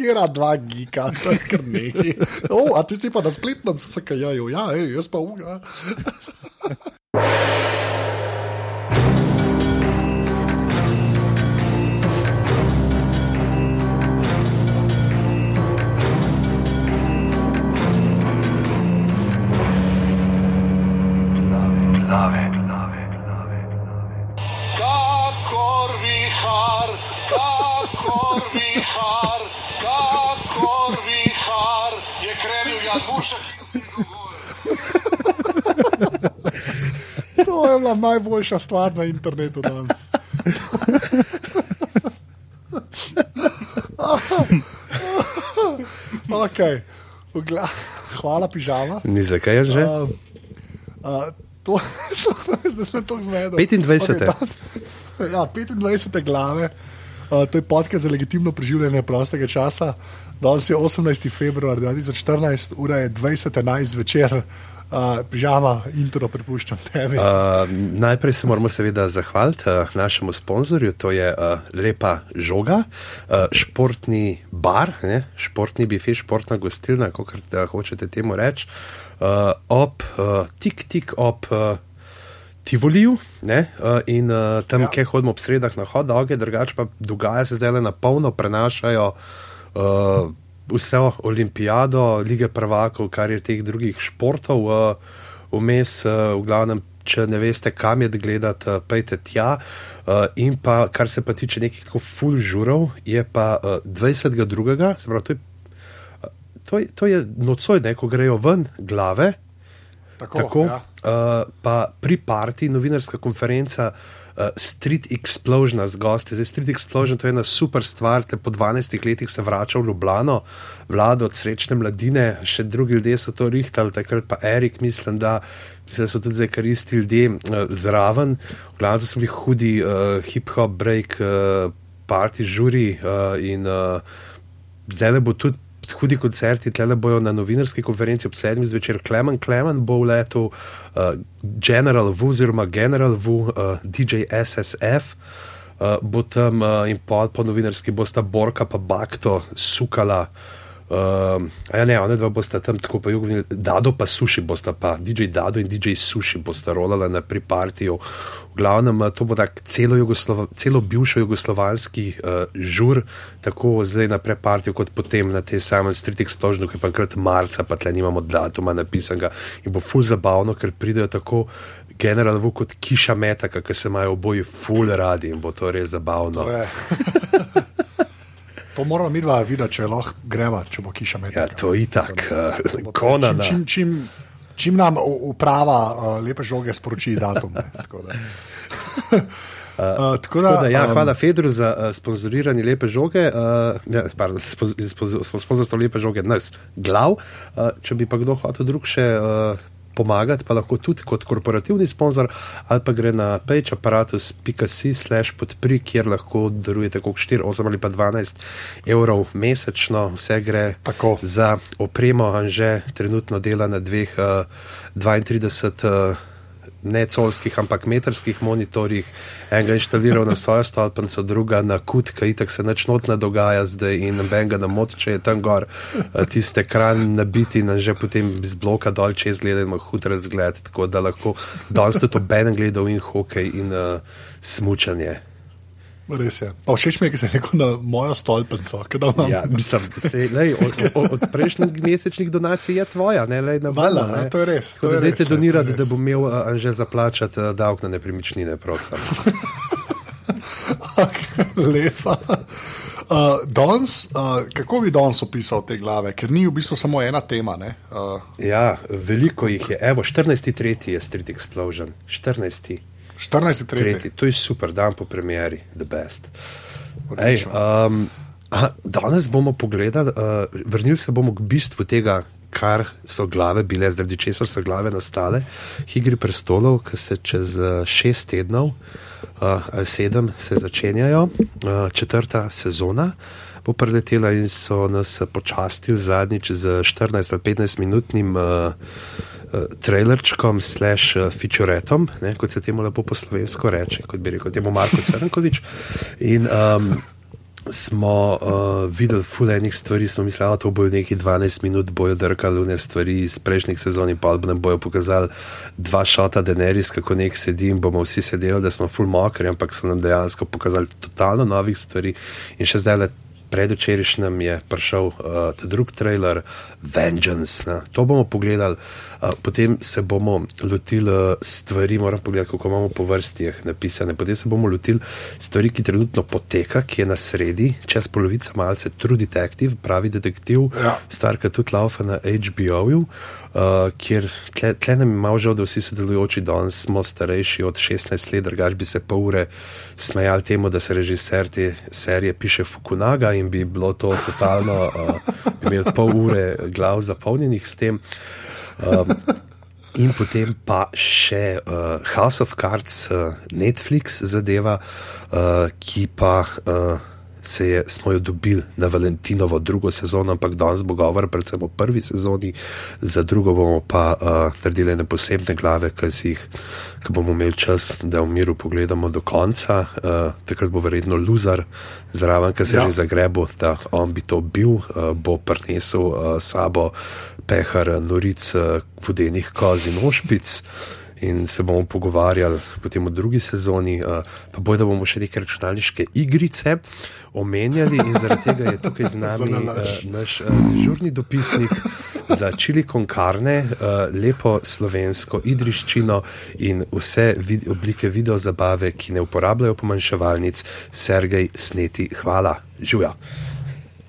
Kera dva gika, to je kar nekaj. O, a ti si pa na spletnem, se kajajo, ja, ej, jaz pa uga. To je bila najboljša stvar na internetu danes. okay. Vgla, hvala, pižama. Ni zakaj je že? Uh, uh, to je zdaj tako zmeden. 25.. Okay, ja, 25. glave. Uh, to je podcast za legitimno preživljanje prostega časa. Danes je 18. februar 2014, ura je 20.11 zvečer. Uh, pižama, intro prepuščam tebi. Uh, najprej se moramo seveda zahvaliti uh, našemu sponzorju, to je uh, Lepa Žoga, uh, športni bar, ne? športni bife, športna gostilna, kako hočete temu reči, uh, ob uh, tik-tik ob. Uh, Tivoliju ne, uh, in uh, tam, ja. kjer hodimo ob sredah na hod, dolge, drugače pa dogaja se zdaj na polno, prenašajo uh, vse olimpijado, lige prvakov, kar je teh drugih športov, uh, vmes, uh, v glavnem, če ne veste, kam je gledati, uh, pejte tja. Uh, in pa, kar se pa tiče nekih tako full žurov, je pa uh, 22. se pravi, to je, to je, to je nocoj, ne, ko grejo ven glave. Tako, Tako ja. uh, pa pri partiji, novinarska konferenca uh, Street Explosion z gosti. Zdaj, Street Explosion to je ena super stvar, te po 12 letih se vrača v Ljubljano, vlado od srečne mladine, še drugi ljudje so to rihtali, takrat pa Erik, mislim, da. Mislim, da so tudi zdaj karisti ljudje uh, zraven, v glavnem so bili hudi uh, hip-hop, break, uh, party, žuri uh, in uh, zdaj bo tudi hudi koncerti, tle bojo na novinarski konferenci ob sedmih zvečer. Klemen Klemen bo v letu, uh, General V oziroma General V, uh, DJ SSF. Uh, bo tam uh, in pol po novinarski bosta Borka pa Bakto sukala. Ja, ne, one dva bosta tam tako pa jugovni, Dado pa Suši bosta pa, DJ Dado in DJ Suši bosta rolala na pripartiju. V glavnem, to bo tak celo, celo bivšo jugoslovanski uh, žur, tako zdaj na prepartiju, kot potem na tej samem Street Explosion, ki je pa enkrat marca, pa tle nimamo datuma napisanega in bo ful zabavno, ker pridejo tako general v kot kiša meta, ki se imajo oboji ful radi in bo to res zabavno. To. to moramo mi dva videti, če lahko greva, če bo kiša med. Ja, to je itak, uh, konana. Čim, čim, čim nam uprava uh, lepe žoge sporoči datum. Ne, tako da. Uh, tako da, Tako da, ja, um, hvala Fedru za uh, sponzoriranje lepe žoge, uh, ja, pardon, spo- spo- sponzorstvo lepe žoge, nas glav. Uh, če bi pa kdo hotel drug še uh, pomagati, pa lahko tudi kot korporativni sponzor, ali pa gre na pageaparatus.si slash podpri, kjer lahko darujete kot 4, 8 ali pa 12 evrov mesečno, vse gre Tako. za opremo, Anže trenutno dela na dveh uh, 32. Uh, ne colskih, ampak metrskih monitorjih, enega inštaliral na svojo stolpnico, druga na kut, ki itak se nič notna dogaja zdaj in benga na mot, če je tam gor, eh, tiste kran nabiti in že potem z bloka dol čez gleda in ima hud razgled, tako da lahko danes tudi obenem gledal in hokej in uh, smučanje. Res je. Pa všeč mi je, ki si rekel na mojo stolpnico. Ja, mislim, se, lej, od, od, od prejšnjih mesečnih donacij je tvoja, ne le na ja, ne. to je res, to Tako da je dajte res, ne, to je donirati, res. da bo imel uh, že zaplačati uh, davek na nepremičnine, prosim. Lepa. Uh, danes, uh, kako bi danes opisal te glave, ker ni v bistvu samo ena tema. ne? Uh, Ja, veliko jih je. Evo, 14.3. je Street Explosion. 14. 14. tretji. Tretji. To je super dan po premjeri, the best. Ej, um, aha, danes bomo pogledali, uh, vrnili se bomo k bistvu tega, kar so glave bile, zaradi česar so glave nastale. Igri prestolov, ki se čez uh, šest tednov uh, ali sedem se začenjajo, uh, četrta sezona. Bo preletela in so nas počastili zadnjič z 14 ali 15 minutnim uh, trailerčkom, slash uh, featuretom, ne, kot se temu lepo po slovensko reče, kot bi rekel temu Marko Crnkovič. In um, smo uh, videli fulejnih stvari, smo mislili, da to bojo neki 12 minut, bojo drkali vne stvari iz prejšnjih sezon in pa nam bojo pokazali dva šota Deneris, kako nek sedi in bomo vsi sedeli, da smo full mokri, ampak so nam dejansko pokazali totalno novih stvari in še zdaj le. Predvčerajšnjem je prišel uh, ta drugi trailer, Vengeance. Ne. To bomo pogledali, uh, potem se bomo lotili uh, stvari, moram pogledati, kako imamo po vrsti napisane. Potem se bomo lotili stvari, ki trenutno poteka, ki je na sredi, čez polovico malce True Detective, pravi detektiv, Ja. stvar, ki tudi laufa na HBO-ju. Uh, kjer tle, tle nam je malo žal, da vsi sodelujoči danes smo starejši od 16 let, drugač bi se pol ure smejali temu, da se režiser te serije piše Fukunaga in bi bilo to totalno, uh, bi imeli pol ure glav zapolnjenih s tem. Um, In potem pa še uh, House of Cards, uh, Netflix zadeva, uh, ki pa uh, se je, smo jo dobili na Valentinovo drugo sezono, ampak danes bo govor predvsem o prvi sezoni, za drugo bomo pa uh, naredili ene posebne glave, ki si jih, ki bomo imeli čas, da v miru pogledamo do konca. Uh, takrat bo verjetno Luzar zraven, ki se je Ja. že zagrebil, da on bi to bil, uh, bo prinesel uh, sabo pehar noric, uh, vodenih koz in ošpic. In se bomo pogovarjali potem o drugi sezoni, uh, pa boj, da bomo še neke računalniške igrice omenjali, in zaradi tega je tukaj z nami nalašč. naš uh, dežurni dopisnik za čili konkarne, lepo slovensko idriščino in vse vid oblike video zabave, ki ne uporabljajo pomanjševalnic, Sergej Sneti. Hvala, živijo.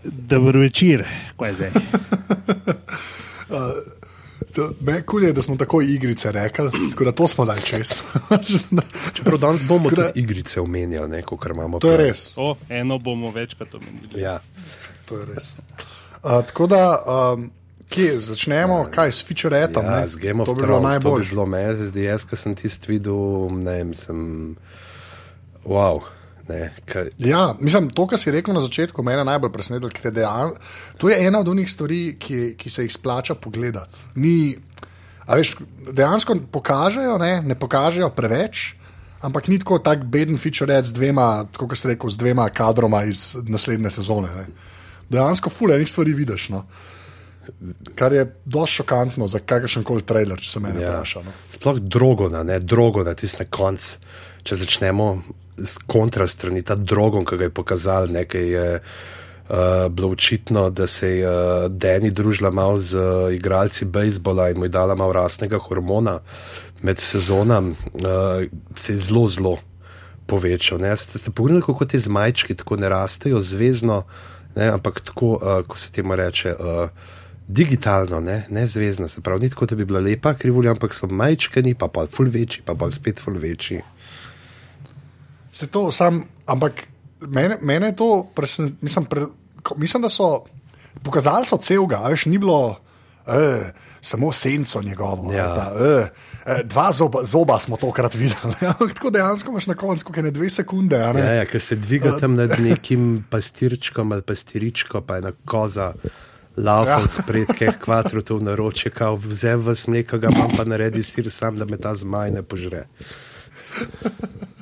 Dobro večer, kaj zdaj? Me kul je, da smo tako igrice rekli, tako da to smo dali čez. Čeprav danes bomo da- tudi igrice omenjali, ne, kar imamo. to je prav. res. O, eno bomo večkrat omenili. Ja. To je res. Uh, tako da, um, kje začnemo, kaj s featuretom? Ja, ne? z Game of to bi bilo Thrones, to bi najbolj. bilo meni, zdaj jaz, ki sem tisti videl, ne vem, sem. Wow. Ne, kaj, Ja, mislim, to, kar si rekel na začetku, me je najbolj presenetilo, ker je dejan, to je ena od onih stvari, ki, ki se jih splača pogledati. Ni, a veš, dejansko pokažejo, ne, ne pokažejo preveč, ampak ni tako tak beden feature z dvema, kot si rekel, z dvema kadroma iz naslednje sezone. Ne. Dejansko fule enih stvari vidiš. No. Kar je dosti šokantno za kakršen koli trailer, če se me ja. Vpraša. No. Sploh drogona, ne, drogona, tisti na konc. Če začnemo s kontra strani, ta drogon, ki ga je pokazal, nekaj je uh, bilo očitno, da se je uh, Deni družila malo z uh, igralci bejzbola in mu je dala malo rasnega hormona med sezonami, uh, se je zelo, zelo povečal. Ne. Ste, ste pogledali, kako te zmajčki tako ne rastejo zvezno, ne, ampak tako, uh, ko se temu reče. Uh, Digitalno, ne, ne zvezdno, se pravi, ni tako, da bi bila lepa krivulja, ampak so majčkani, pa pa ful večji, pa pa spet ful večji. Se to sam, ampak mene, mene je to, presen, mislim, pre, mislim, da so pokazali so celega, a veš, ni bilo. Eh, samo senco njegovo. Ja. pa, eh, eh, dva zoba, zoba smo tokrat videli. tako dejansko imaš na koncu, je ne dve sekunde. a ne. Ja, ja, ker se dviga tam nad nekim pastirčkom ali pastiričko, pa je ena koza. Laufal Ja. spred, keh kvatrotov naroče, kao vzem vas mleka, ga imam pa naredi sir sam, da me ta zmaj ne požre.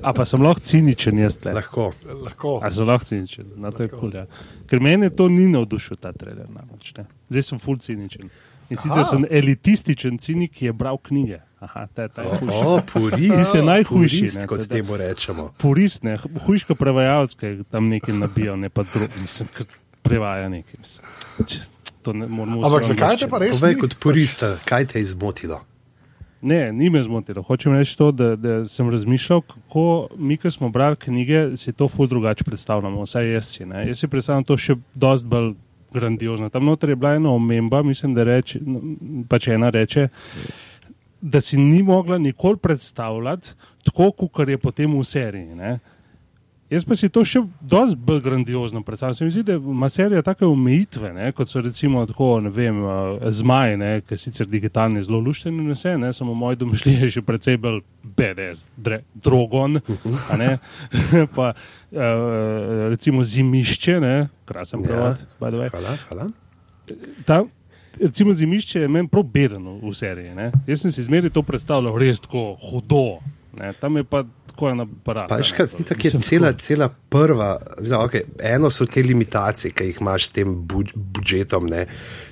A pa sem lahko ciničen, jaz tle. Lahko. Lahko. A so lahko ciničen, na to je kul. Ja. Ker mene to ni navdušil ta trailer. Namreč, ne. Zdaj sem full ciničen. In sicer sem elitističen cinik, ki je bral knjige. Aha, ta, ta je hujši. O, purist. Ti ste najhujši, Purist, ne, kot teda- temu rečemo. Purist, ne, hujška prevajalec, ki tam nekaj nabijal, ne pa drug, mislim, ker prevaja nekaj. Mislim. Čist, to ne moramo Ampak zakaj te pa res? Povej kot purista, kaj te je izmotilo? Ne, ni me zmotilo. Hočem reči to, da, da sem razmišljal, kako mi, ki smo brali knjige, si to ful drugače predstavljamo. Vsaj jaz si. Ne. Jaz si predstavljam to še dosti bolj grandiozno. Tam noter je bila ena omemba, mislim, da reče, pač ena reče, da si ni mogla nikoli predstavljati tako, kot je potem v seriji. Ne. Jaz pa si to še dosti bolj grandiozno predstavljam. Se mi zdi, da ima serija take omejitve, ne, kot so recimo tako, ne vem, uh, zmaj, ne, ki sicer digitalni zelo lušten in vse, ne, samo moj domišljij je še precej bolj BDS, dre, drogon, ne, pa uh, recimo zimišče, ne, krasen Ja. prevod, by the way. Hvala, hvala. Ta, recimo zimišče je meni prav beden v, seriji. Ne? Jaz sem si zmeraj to predstavljal res tako hudo. Ne? Tam je pa tako en aparat. Pa a veš, ne, kaj ti tako je cela, cela prva, mislim, okay, eno so te limitacije, ki jih imaš s tem bu- budžetom, ne,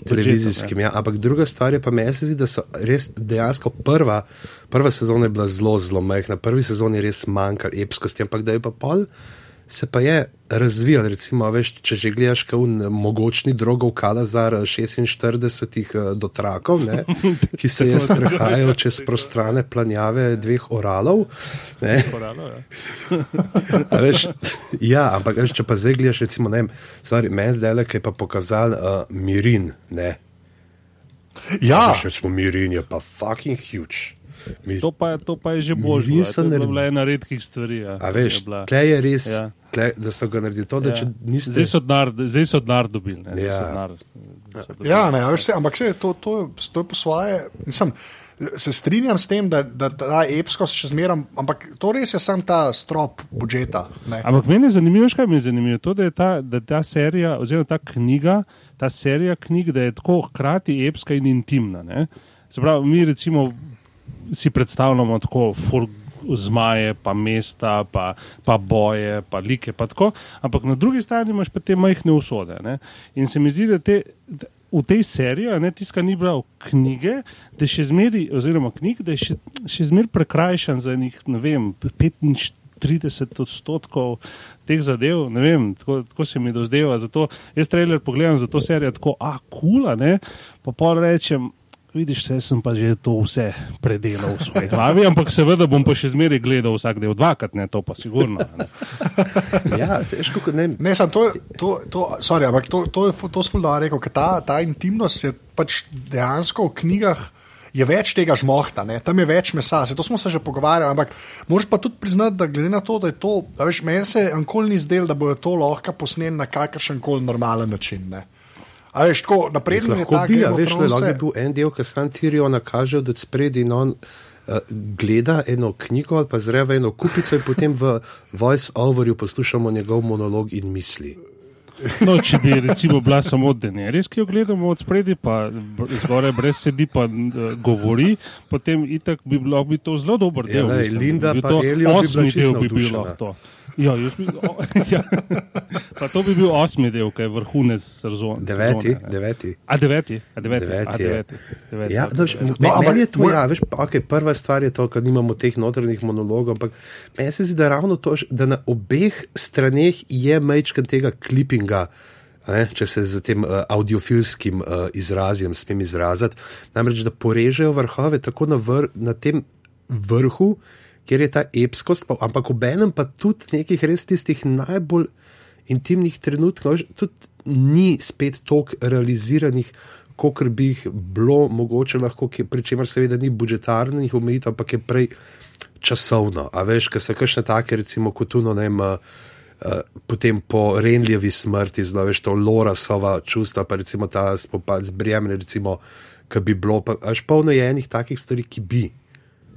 televizijskim, ja, ampak druga stvar je pa meni se zdi, da so res dejansko prva, prva sezona je bila zelo, zelo majhna, prvi sezoni je res manjkal epskosti, ampak da je pa pol. Se pa je razvijal, recimo, veš, če že gledaš, kako mogočni drogov Kalazar 46 eh, dotrakov, ne, ki se je sprehajal čez prostrane planjave dveh oralov. Ne, Poralo, ja. Veš, ja, ampak veš, če pa zdaj gledaš, recimo, ne vem, stvari, meni zdaj le, ki je pa pokazal uh, Mirin. Ne, Ja, še smo Mirin, je pa fucking huge. Mir, To pa, je- to pa je že božje. Mirin To so je bila ena redkih stvari. Ja, a veš, je tle je res, Ja. tle, da so ga naredili to, da Ja. če niste. Zdaj so denar, zdaj so denar dobili. Ne, Ja. denar, dobili. ja ne, a veš, se, ampak se, to, to, je- to je po svoje. Mislim, se strinjam s tem, da, da ta epskost še zmeraj, ampak to res je samo ta strop budžeta. ne. Ampak meni je zanimivo, kaj mi je zanimivo, to, da je ta, da ta serija, oziroma ta knjiga, ta serija knjig, da je tako hkrati epska in intimna. Ne? Se pravi, mi recimo si predstavljamo tako fur. Zmaje, pa mesta, pa, pa boje, pa like, pa tako. Ampak na drugi strani imaš pa te majhne usode. Ne? In se mi zdi, da te, da v tej seriji, ne tiska ni bral knjige, da je še zmeri, oziroma knjig, da je še, še zmeri prekrajšan za njih, ne vem, 35 odstotkov teh zadev. Ne vem, tako, tako se mi dozdeva. Zato jaz trailer pogledam za to serijo tako, a kula, ne, pa pol rečem. Vidiš, jaz sem pa že to vse predelal v svoji glavi, ampak seveda bom pa še zmeraj gledal vsak del dvakrat, ne to pa sigurno. a Ne. Ja, se veš, kako ne. Ne, sam, to, to, to, sorry, ampak to, to, je- to smo da rekel, ker ta, ta intimnost je pač dejansko v knjigah. Je več tega žmohta, ne? tam je več mesa, se to smo se že pogovarjali, ampak moraš pa tudi priznati, da glede na to, da je to, a veš, meni se nikoli ni zdelo, da bojo to lahko posneli na kakršen koli normalen način. Ne? A veš, tako napredno je Lahko ta bi, Game a of veš, le, Thrones lahko je- bi bil en del, ki sam Tirijo nakaže od spredi in on uh, gleda eno knjigo ali pa zreva eno kupico in potem v voice overju poslušamo njegov monolog in misli. No, če bi recimo bila samo Daenerys, ki jo gledamo od spredi, pa zgoraj brez sedi, pa uh, govori, potem itak bi bilo bi to zelo dober Ja, del. lej, mislim. Linda Bi pa to Elio bi bila osmi čisto del bi bil navdušena. lahko to. Ja, jaz bi, o, ja. Pa to bi bil osmi del, ki je vrhunec sezone. Deveti, sezone, deveti. A deveti, a deveti, Deveti a je. deveti. deveti Ja, no, No, ampak meni je to, ja, veš, pa, okay, prva stvar je to, da nimamo teh notranjih monologov, ampak meni se zdi, da ravno to, da na obeh straneh je mečken tega klipinga. a Ne, če se z tem uh, audiofilskim uh, izrazjem smem izraziti, namreč da porežejo vrhove tako na, vr, na tem vrhu, kjer je ta epskost, pa, ampak obenem pa tudi nekih res tistih najbolj intimnih trenutkov, tudi ni spet toliko realiziranih, kot bi jih bilo mogoče lahko, pri čemer seveda ni budžetarnih omejitev, ampak je prej časovno. A veš, ker so kakšne take, recimo, kot tuno, ne vem. Uh, potem po Renljevi smrti, zdaj veš to Lorasova čustva, pa recimo ta spopad z Bremen, recimo, ki bi bilo, pa až polno je enih takih stvari, ki bi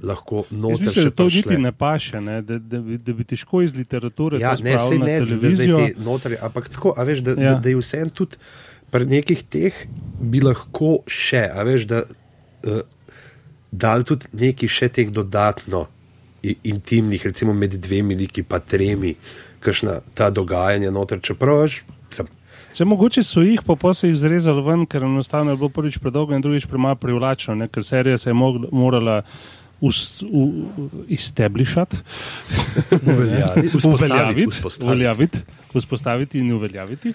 lahko noter mislim, še da to prišle. niti ne paše, ne? Da, da, da bi težko iz literature Ja, ne, se ne, da zdaj televizijo. te notranje, ampak tako, a veš, da, ja. Da, da je vse tudi pri nekih teh bi lahko še, a veš, da uh, dal tudi nekaj še teh dodatno intimnih, recimo med dvemi liki, pa tremi, kakšna ta dogajanja noter, čeprav veš, Se mogoče so jih, pa, pa so jih zrezali ven, ker enostavno je bilo prvič predolgo in drugič premalo privlačno, ne? ker serija se je mog, morala izteblišati, uveljaviti, uveljaviti, uveljaviti, vzpostaviti in uveljaviti.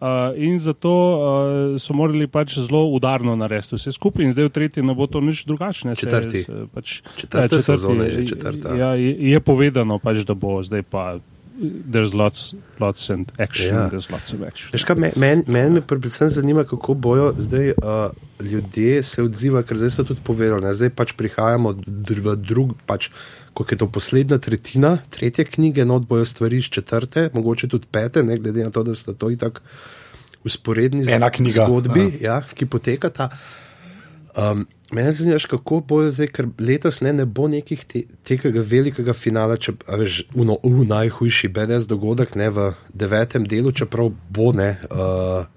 Uh, in zato uh, so morali pač zelo udarno narediti vse skupaj, in zdaj v tretji ne bo to nič drugačne. Četrti. se pač, Četrta ja, sezona je že četrta. Ja, je, je povedano, pač, da bo zdaj pa. There's lots, lots and action. Ja. There's lots of action. Veš kaj, Meni men, men me predvsem zanima, kako bojo zdaj uh, ljudje se odziva, ker zdaj so tudi povedali, ne, zdaj pač prihajamo v drug, pač, kot je to poslednja tretjina, tretje knjige, not bojo stvari iz četrte, mogoče tudi pete, ne glede na to, da sta to itak usporedni z- Ena knjiga, zgodbi, ja, ki potekata. Um, Mene zanima, kako bojo zdaj, ker letos ne, ne bo nekih te, tega velikega finala, če veš, uh, najhujši BDS dogodek ne, v devetem delu, čeprav bo ne. Uh,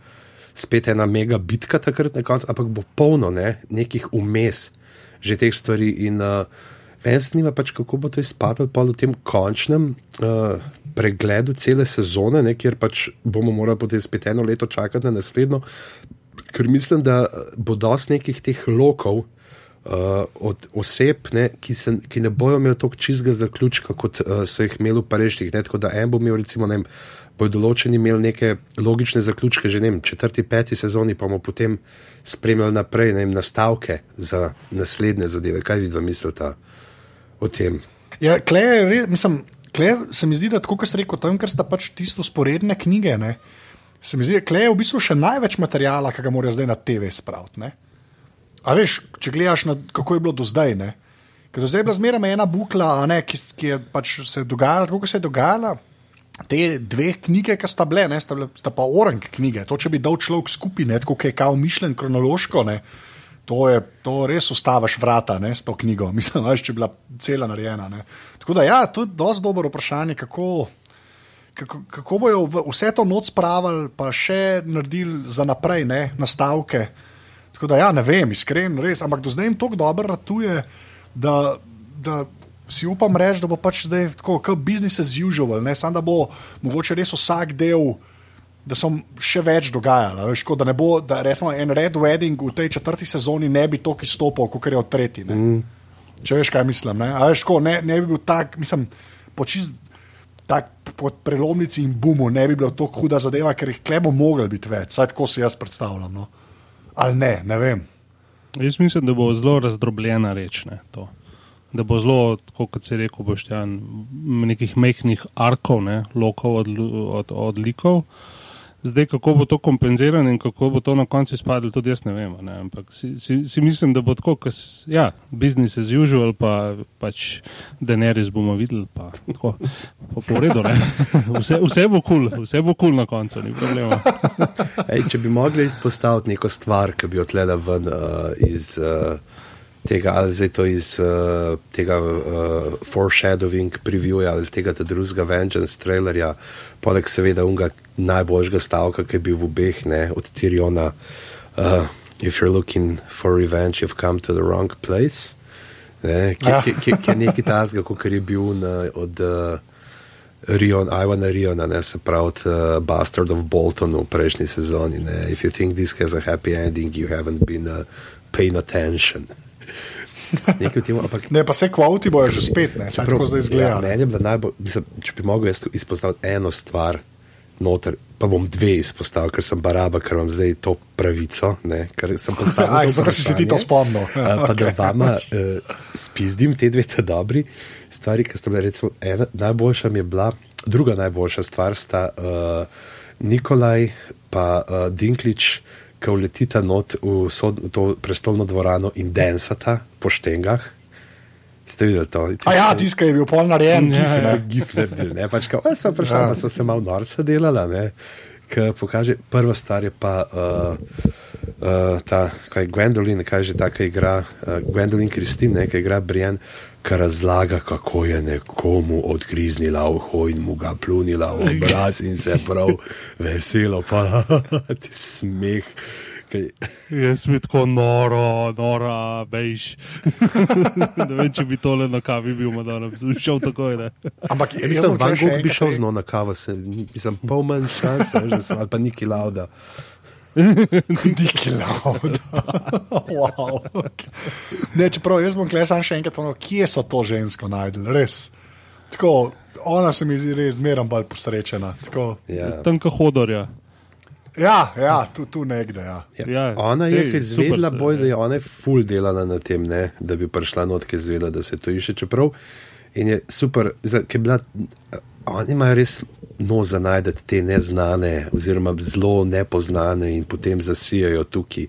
Spet ena mega bitka takrat na koncu, ampak bo polno ne, nekih umes že teh stvari. In, uh, Mene zanima pač, kako bo to izpadlo v tem končnem uh, pregledu cele sezone, ne, kjer pač bomo morali potem spet eno leto čakati na naslednjo, ker mislim, da bo dosti nekih teh lokov. Uh, od oseb, ne, ki, se, ki ne bojo imeli tako čistega zaključka, kot uh, so jih imeli v prejšnjih. Tako da en bo imel, recimo, ne bodo določeni imeli neke logične zaključke, že ne vem, četrti, peti sezoni, pa bomo potem spremljali naprej, ne nastavke za naslednje zadeve. Kaj vi dva mislite o tem? Ja, klej, mislim, klej se mi zdi, da tako, kot ste rekel, tam, ker sta pač tisto sporedne knjige, ne, se mi zdi, da je v bistvu še največ materijala, ki ga morajo zdaj na TV spraviti. ne. A veš, če gledaš, na, kako je bilo do zdaj, ne. Ker do zdaj je bila zmeraj ena bukla, ne, ki, ki je pač se dogajala, tako kot se je dogajala. Te dve knjige, ki sta bile, ne, sta, bile, sta pa orang knjige. To, če bi dal človek skupaj, ne, tako je kao mišljen kronološko, ne, to, je, to res ustaviš vrata ne, s to knjigo. Mislim, če je bila cela narejena. Ne. Tako da, ja, to je dosti dobro vprašanje, kako, kako, kako bojo vse to noč spravili, pa še naredili za naprej, ne, nastavke. Tako da, ja, ne vem, iskreno, res, ampak do zdaj jim tako dobro ratuje, da, da si upam reči, da bo pač zdaj tako, kot business as usual, ne, samo da bo mogoče res vsak del. Da so še več dogajali, veš, tako, da ne bo, da recimo en red wedding v tej četrti sezoni ne bi toliko izstopal, kot je od tretji. Mm. Če veš, kaj mislim. Ne, A veš, tako, ne, ne bi bil tak, mislim, počist. Tak po prelomnici in bumu ne bi bilo tako huda zadeva, ker jih klebo mogli biti več, vsaj tako si jaz predstavljam. No. Ali ne, ne vem. Jaz mislim, da bo zelo razdrobljena reč. Ne, to. da bo zelo, kot si rekel, boštjan, nekih mehkih arkov, ne, lokov od, od, od likov. Zdaj, kako bo to kompenzirano in kako bo to na koncu izpadlo, tudi jaz ne vem. Ne? Ampak si, si, si mislim, da bo tako, kot ja, business as usual, pa pač denaris bomo videli, pa tako, pa po redu. ne. Vse, vse bo kul, cool, vse bo kul cool na koncu, ni problema. Ej, če bi mogli izpostaviti neko stvar, ki bi odleda ven uh, iz uh, tega, ali zdaj to iz uh, tega uh, foreshadowing previewja, ali iz tega ta drugega Vengeance trailerja, poleg seveda unga najboljšega stavka, ki je bil v obeh, ne, od Tiriona. Uh, If you're looking for revenge, you've come to the wrong place. Ne, ki, Ja. ki, ki, ki je nekaj tasga, kot je bil na, od uh, Rion, Ivana Riona, ne, se pravi od uh, Bastard of Bolton v prejšnji sezoni. Ne. If you think this has a happy ending, you haven't been uh, paying attention. Nekaj v tem, ampak Ne, pa se kvoti bojo že spet, ne, se tako zdaj Ja, izgleda. meni je bila najbolj, mislim, če bi mogel jaz izpostaviti eno stvar, noter, pa bom dve izpostavil, ker sem baraba, ker imam zdaj to pravico, ne, ker sem postavil. Aj, zato si se ti to spomnil. a, Pa da Okej. vama uh, spizdim te dve te dobri stvari, ki sta bile recimo ena, najboljša mi je bila, druga najboljša stvar sta uh, Nikolaj pa uh, Dinklič, ki vletita not v, sod, v to prestolno dvorano in densata po štengah. Ste videli to? A ja, tiskaj je bil pol narejen. Ja, gif, Ki ne. so gif naredili, ne pač kao, sem prišla, Ja. pa so se malo norca delala, ne. Ki pokaže, prva stvar je pa uh, uh, ta, kaj Gwendolyn, kaj že ta, ki igra, uh, Gwendolyn Kristin, ki igra Brian, ki razlaga, kako je nekomu odgriznila uho in mu ga plunila v obraz in se prav veselo, pa ti smeh. Kaj, Jaz bi tako noro, nora, bejš. ne vem, če bi tole na kavi bil, da bi šel takoj. Ne? Ampak jaz Mislim, bom Van Gogh bi šel rekel- z no na kavo, se, mislim, pol manj šanse, veš, da sem, ali pa Niki Lauda. Diki Lauda. wow. ne, čeprav jaz bom klesal še enkrat ponovil, kje so to žensko najdel, res. Tako, ona se mi zdi res zmeraj bolj posrečena. Tako, Ja. Tanka hodorja. ja, ja, tu, tu nekde. Ja. Ja. Ja, ona je, sej, je se- boj, da je ona je full delala na tem, ne, da bi prišla not, ki je zvedla, da se to išče. Čeprav in je super, ker je bila, oni imajo res no za najdete te neznane, oziroma zelo nepoznane in potem zasijajo tukaj.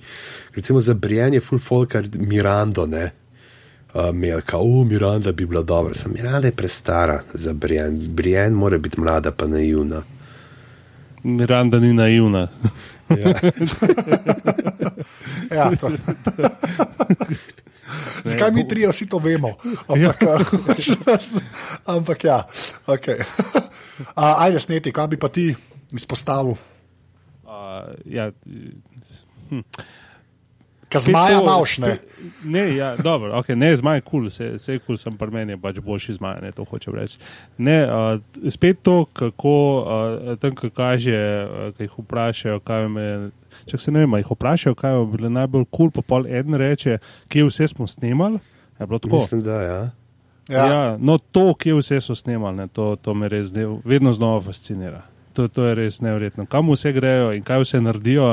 Recimo za Brian je full folkar Mirando, ne. Uh, Melka, o, Miranda bi bila dobra, sem Miranda je prestara za Brian. Brian mora biti mlada, pa naivna. Miranda ni naivna. Ja. Ja, to. Zakaj mi trije vsi to vemo? Ampak, ja. ampak ja, okay. A, ajde, sneti, kaj bi pa ti izpostavil? Uh, ja, hm. Kaj spet zmaja to- imaš, ne? Ne, ja, dobro, okay, ne, zmaj je kul, cool, vse je kul, sem pri meni pač boljši zmaj, ne to hočem reči. Ne, uh, spet to, kako uh, tam, ko kaže, uh, ki jih vprašajo, kaj me. Če se ne vem, jih vprašajo, kaj je bilo najbolj kul, cool, pa pol en reče, kje vse smo snemali. Je bilo tako? Mislim, da ja. Ja. Ja, no, to, kje vse so snemali, ne, to, to me res ne, vedno znova fascinira. To, to je res nevrjetno. Kam vse grejo in kaj vse naredijo,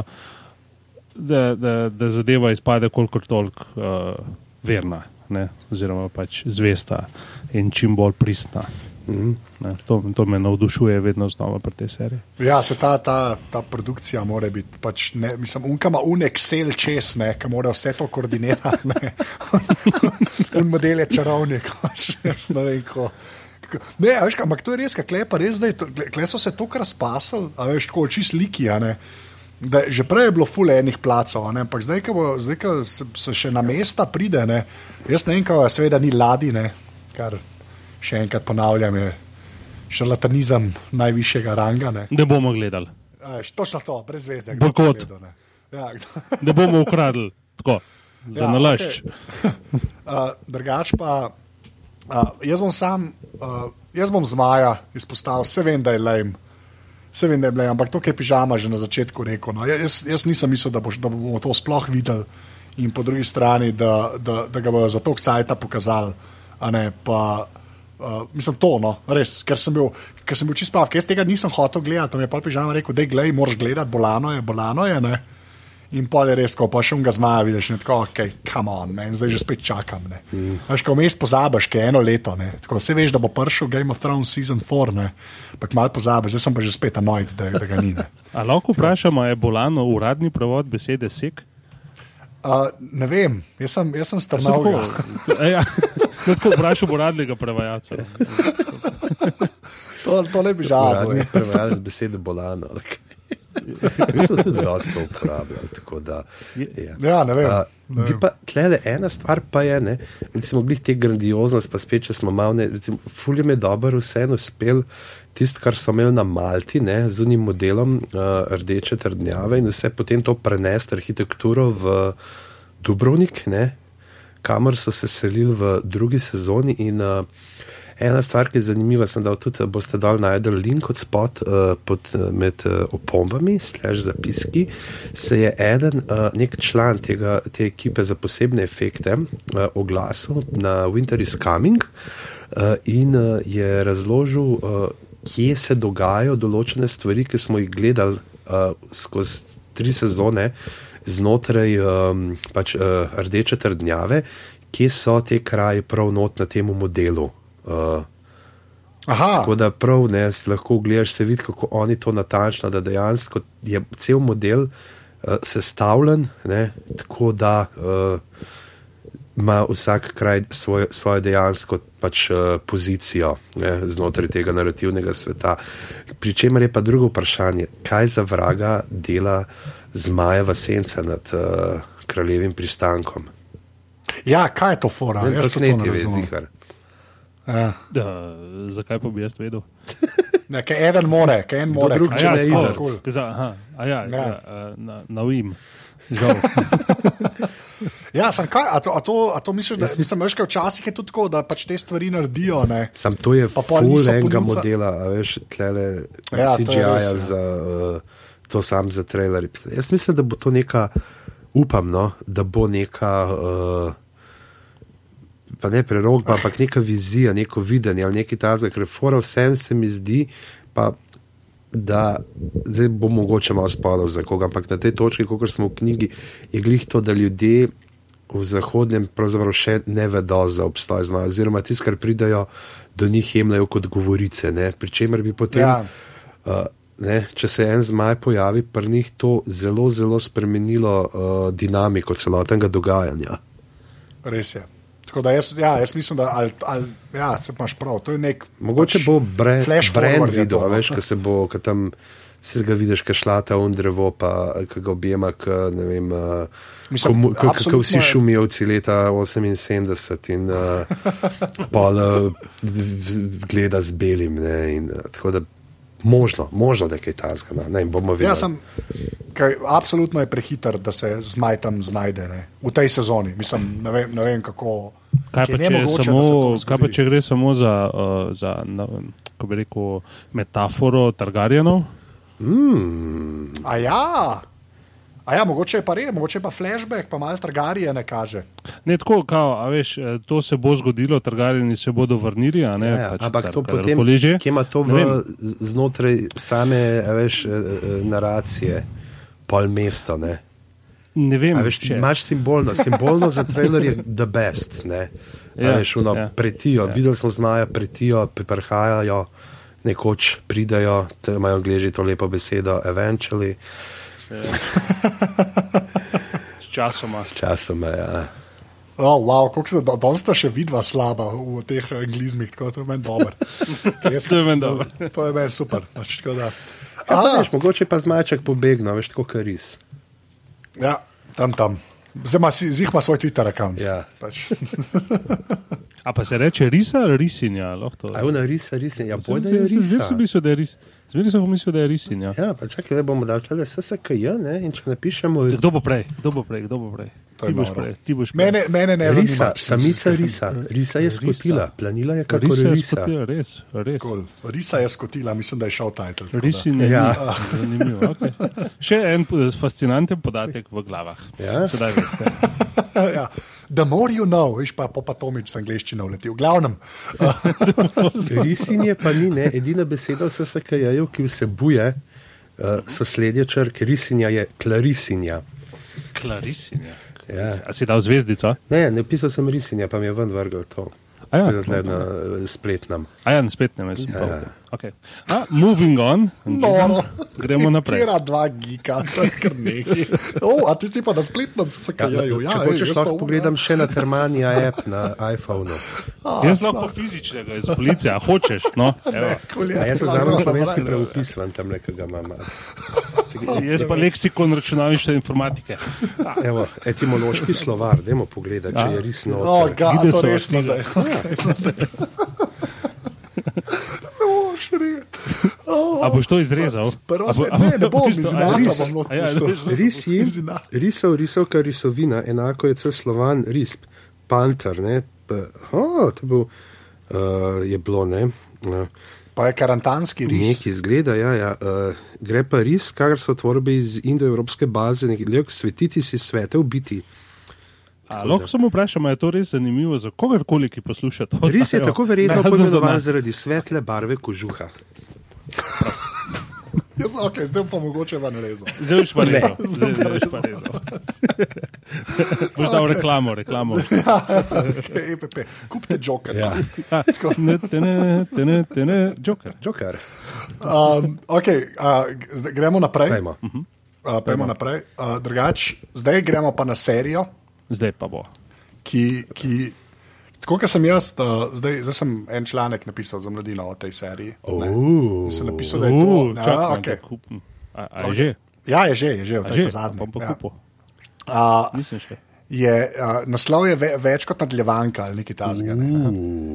da, da, da zadeva izpade kolikor toliko uh, verna, ne, oziroma pač zvesta in čim bolj pristna. Mhm. Ne, to, to me navdušuje vedno znova pri tej seriji. Ja, se ta, ta, ta produkcija mora biti, pač, ne, mislim, unka ima un Excel čez, ne, ki mora vse to koordinirati. un model je čarovnik, pač, jaz ne vem, ko. ko- Ne, veš, kaj, ampak to je res, kaj pa res, da je to, gle so se to kar spasili, a veš, tako čist liki, a ne. Da, že prej je bilo ful enih placov, ne, ampak zdaj, ko, se, se še na mesta pride, ne, jaz ne vem, kako seveda ni ladi, ne, kar še enkrat ponavljam, je šarlatanizem najvišjega ranga. Ne. Ne bomo gledali, veš, Točno to, brez veze. Bojkot. Ja, ne bomo ukradli, tako, za Ja, ja, nalašč. okej. uh, drugač pa, uh, jaz bom sam, uh, jaz bom zmaja izpostavil, vse vem, da je lajm. Vse vem, da je lajm, ampak to, kar je pižama že na začetku rekel. No. Ja, Jaz, jaz nisem mislil, da, bo, da bomo to sploh videli, in po drugi strani, da, da, da ga bodo za to kcajta pokazali. a Ne, pa, Uh, mislim, to, no, res, ker sem bil, ker sem bil čist prav, ker jaz tega nisem hotel gledati. Pa mi je pa pižama rekel, da gledaj, moraš gledati, bolano je, bolano je. Ne? In pol je res, ko pa še un ga zmaja, vidiš, ne, tako, ok, come on, man, zdaj že spet čakam. Mm. Veš, ko vmes pozabiš, ki je eno leto, ne. tako vse veš, da bo prišel Game of Thrones season 4, ne, ampak malo pozabiš, zdaj sem pa že spet annoyed, da, da ga ni. Ne. A lahko vprašamo, je bolano uradni prevod besede sek? Uh, ne vem, jaz sem, jaz sem strnil. Tako, ja, no, tako vprašam uradnega prevajalca. To, to ne bi žal. Prevajalec besede bolano. ali kaj. Mi smo tudi dosta uporabljali. Da, ja. Ja, ne vem. A, ne vem. pa, tlele, ena stvar pa je, ne, recimo, glih te grandioznosti, pa spet, če smo malo, recimo, fuljem je dobro vseeno uspel tisto, kar so imeli na Malti, ne, z unim modelom uh, rdeče trdnjave in vse potem to prenesti arhitekturo v Dubrovnik, ne, kamor so se selili v drugi sezoni in uh, Ena stvar, ki je zanimiva, sem dal tudi, da boste dal najdel link od spod uh, pod, uh, med uh, opombami, slash zapiski, se je eden, uh, nek član tega, te ekipe za posebne efekte uh, oglasil na Winter is Coming uh, in uh, je razložil, uh, kje se dogajajo določene stvari, ki smo jih gledali uh, skozi tri sezone znotraj um, pač, uh, rdeče trdnjave, kje so te kraji prav not na tem modelu. Uh, Aha, tako da prav ne, lahko gledaš, se vidi, kako oni to natančno, da dejansko je cel model uh, sestavljen, ne, tako da uh, ima vsak kraj svoj, svojo dejansko pač, uh, pozicijo ne, znotraj tega narativnega sveta. Pri čemer je pa drugo vprašanje, kaj za vraga dela zmajeva senca nad uh, kraljevim pristankom. ja, kaj je to fora? Ne, Jaz to ne posneti je razumem. zihar. Ja. Da, zakaj pa bi jaz vedel? Ne, kaj eden more, kaj en more. drug, kaj če ja, ne a ja, Ja. ja. ja na, na UIM. Ja, sem kaj, a to, a to, a to misliš, da mislim, veš, kaj včasih je tudi tako, da pač te stvari naredijo, ne? Sam to je full niso enega modela, a veš, tlele Ja, ja, to CGI-ja res, ja. za uh, to sam za trailer. Jaz mislim, da bo to neka, upam, no, da bo neka. Uh, Pa ne prerogba, ampak neka vizija, neko videnje ali neki tazek, ker fora vsem se mi zdi, pa da zdaj bo mogoče malo spolov za koga, ampak na tej točki, kot smo v knjigi, je glih to, da ljudje v zahodnem pravzaprav še ne vedo za obstoj zmaja, oziroma tisti, kar pridajo do njih, jemljajo kot govorice, ne? pri čemer bi potem. Ja. Uh, ne, če se en zmaj pojavi, pri njih to zelo, zelo spremenilo uh, dinamiko celotnega dogajanja. Res je. Tako da jaz, ja, jaz mislim, da ali, ali, ja, se imaš prav. Nek. Mogoče pač bo brand, flash brand to, a no. veš, ko se bo, ko tam se ga vidiš, ki šlata un drevo, pa ki ga objema, k, ne vem, uh, k- kako vsi je- šumijevci leta 78 in uh, pol uh, gleda z belim. Ne, in, uh, tako da Možno, možno, da je kaj tasga. No. Ne, bomo videli. Ja, sem, kaj, absolutno je prehiter, da se zmaj tam znajde ne? v tej sezoni. Mislim, ne vem, ne vem kako. Kaj pa, če, se samo, kaj pa če gre samo za, uh, za na, kako bi rekel, metaforo Targaryenov? A ja, a ja, mogoče je pa res, mogoče je pa flashback, pa malo Targarije ne kaže. Ne tako, kao, a veš, eh, to se bo zgodilo, Targaryeni se bodo vrnili, a ne? Ja, ja, pač ampak kar- to potem, kje ima to v, znotraj same a veš, eh, eh, naracije, pol mesto. Ne? Ne vem, A Veš, če. imaš simbolno, simbolno za trailer je the best. Ne? Ja, Ja, veš, uno, ja. pretijo, ja. videli smo zmaja, pretijo, prihajajo, nekoč pridajo, te imajo gleži to lepo besedo, eventually, S časoma. časoma. Ja. Oh, wow, kako se da, danes sta še vidva slaba v teh anglizmih, tako da to je meni dobro. Res, To je meni dobro. To je meni super. Pač. Ja, pa, A, veš, mogoče pa zmajček pobegno, veš, tako kar res. ja, tam, tam. Zdaj ima si- zih ima svoj Twitter račun. Ja. Pač. A pa se reče risa ali risinja? lahko to- A je ona risa, ris, ja, Zdaj bojda je zdaj risa. sem mislil, da je ris. Zmeraj sem mislil, da je risinja. Ja, pa čakaj, da bomo dali tele SSKJ, ne, in če napišemo Kdo bo prej? Kdo bo prej? Kdo bo prej? Je Ti boš prej. Ti boš prej. Mene, mene ne Risa, zanima. samica risa, risa je skotila, planila je kako Risa je risa. skotila, res, res. Cool. Risa je skotila, mislim, da je šel title. tako da. Risinja Ja. zanimivo. Okay. Še en po- fascinanten podatek v glavah. Ja. Sedaj veste. Ja. The more you know, veš pa, pa, Tomič z angliščino leti. V glavnem, Risinje pa ni, ne, edina beseda v SSKJ-ju, ki vsebuje uh, sosledje črke risinja, je klarisinja. Klarisinja. Ja. A si dal zvezdico? Ne, ne pisal sem risinja, pa mi je ven vrgel to. A ja, na eh, spletnem. A ja, spet ne vem. Ja. Okay. A, moving on. noro. Gremo naprej. Kera dva to je kar nekaj. Oh, a ti si pa na spletnem se Ja, kajajo. če hočeš, lahko pogledam še na Termanija app na iPhonu. Jaz lahko fizičnega iz policije, a hočeš? No. A jaz vzamem slovenski pravopislan tam nekega mama. Jaz pa leksikon računalništva informatike. Evo, etimološki slovar, dajmo pogledati, če je res Oh, noter. ga, Vide to resno zdaj. No, šrit. Oh, A boš to izrezal? Prvo A se- a- ne, ne bom, boš to- iz a inata res? bom noter A ja, Ris je, Zina. risov, risovka, risovina, enako je cel slovan, risb, panter, ne, pa, oh, to bil, uh, je bilo, ne, uh, Pa je karantanski ris. nekaj izgleda, ja, ja, uh, gre pa ris, kar so tvorbe iz indoevropske baze, nekaj, svetiti si svetev biti. A, lahko samo vprašam, ali je to res zanimivo za kogarkoli, ki posluša to? Ris je tako verjetno poimenovan zaradi svetle barve kožuha. Jaz, okay, zdaj pa mogoče ven rezal. Zdaj pa rezal. Zdaj zdaj boš pa rezal. Boš dal reklamo, reklamo. Okay, EPP. Kupite joker. Ja. Ne, tene, tene, tene, Joker. Joker. Um, okay, uh, zdaj gremo naprej. Dajmo. Uh, pojmo naprej. Uh, drugač, zdaj gremo pa na serijo, Zdaj pa bo. ki. ki Tako kot sem jaz, uh, zdaj, zdaj sem en članek napisal za mladino o tej seriji. Uh, Sem napisal, da je to. Uh, Ja, čakam, okay. da kupim. A, a je že? ja, je že, je že, A to že? je ta zadnji. Bom pa Ja. kupil. Uh, Nisem še. je, uh, naslov je ve, več kot nadaljevanka ali nekaj tasga. Ne?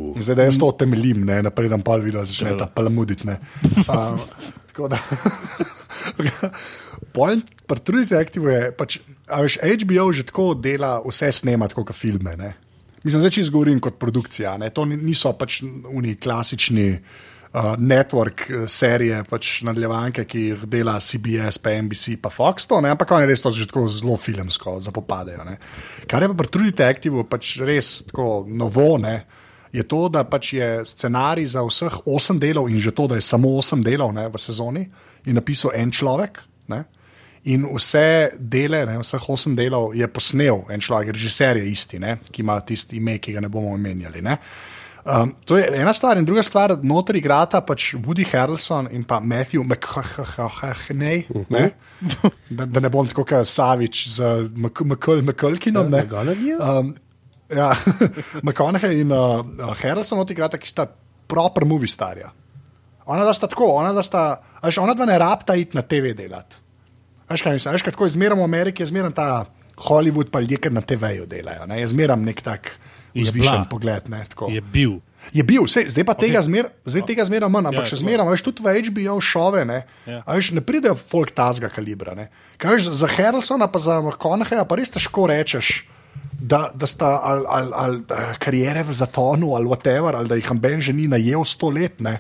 In Zdaj, da jaz to temeljim, ne naprej nam pol video začne ta palamuditi. ne. Uh, tako da. Point pri True Detective je, pač, veš, HBO že tako dela vse snema, tako kot filme. Ne? Mislim, zdaj če izgovorim kot produkcija, ne? to ni- niso pač oni klasični uh, network eh, serije, pač nadaljevanke, ki jih dela CBS, pa NBC, pa Fox, to, ne? ampak oni res to že tako zelo filmsko zapopadejo. Ne? Kar je pa pri True Detective pač res tako novo. Ne? Je to, da pač je scenarij za vseh osem delov, in že to, da je samo osem delov ne, v sezoni, je napisal en človek. Ne? In vse dele, ne, vseh osem delov je posnel en človek, režiser je isti, ne, ki ima tisti ime, ki ga ne bomo omenjali. Ne. Um, to je ena stvar, in druga stvar, noter igrata pač Woody Harrelson in pa Matthew McConaughey, ne, da, da ne bom tako kot Savič z McCulkinom. Ja? Um, ja, McConaughey in uh, uh, Harrelson odigrata, ki sta proper movie starja. Ona da sta tako, ona da sta, a veš, ona dva ne rabta iti na TV delati. Veš kaj mislim, veš kaj tako izmeram v Ameriki, je zmeram ta Hollywood pa ljudje, ki na TV-ju delajo. Ne? Je zmeram nek tak vzvišen pogled. Ne, tako. Je bil. Je bil, sej, zdaj pa okay. tega zmer, zdaj tega zmera manj, ampak Ja, še zmeraj, veš, tudi v HBO šove, ne, Ja. veš, ne pridejo folk tazga kalibra. Ne. Kaj veš, za Harrelsona pa za McConaugheyja pa res težko rečeš, da, da sta ali, ali, ali eh, karijere v zatonu ali whatever, ali da jih Amben že ni najel sto let. Ne.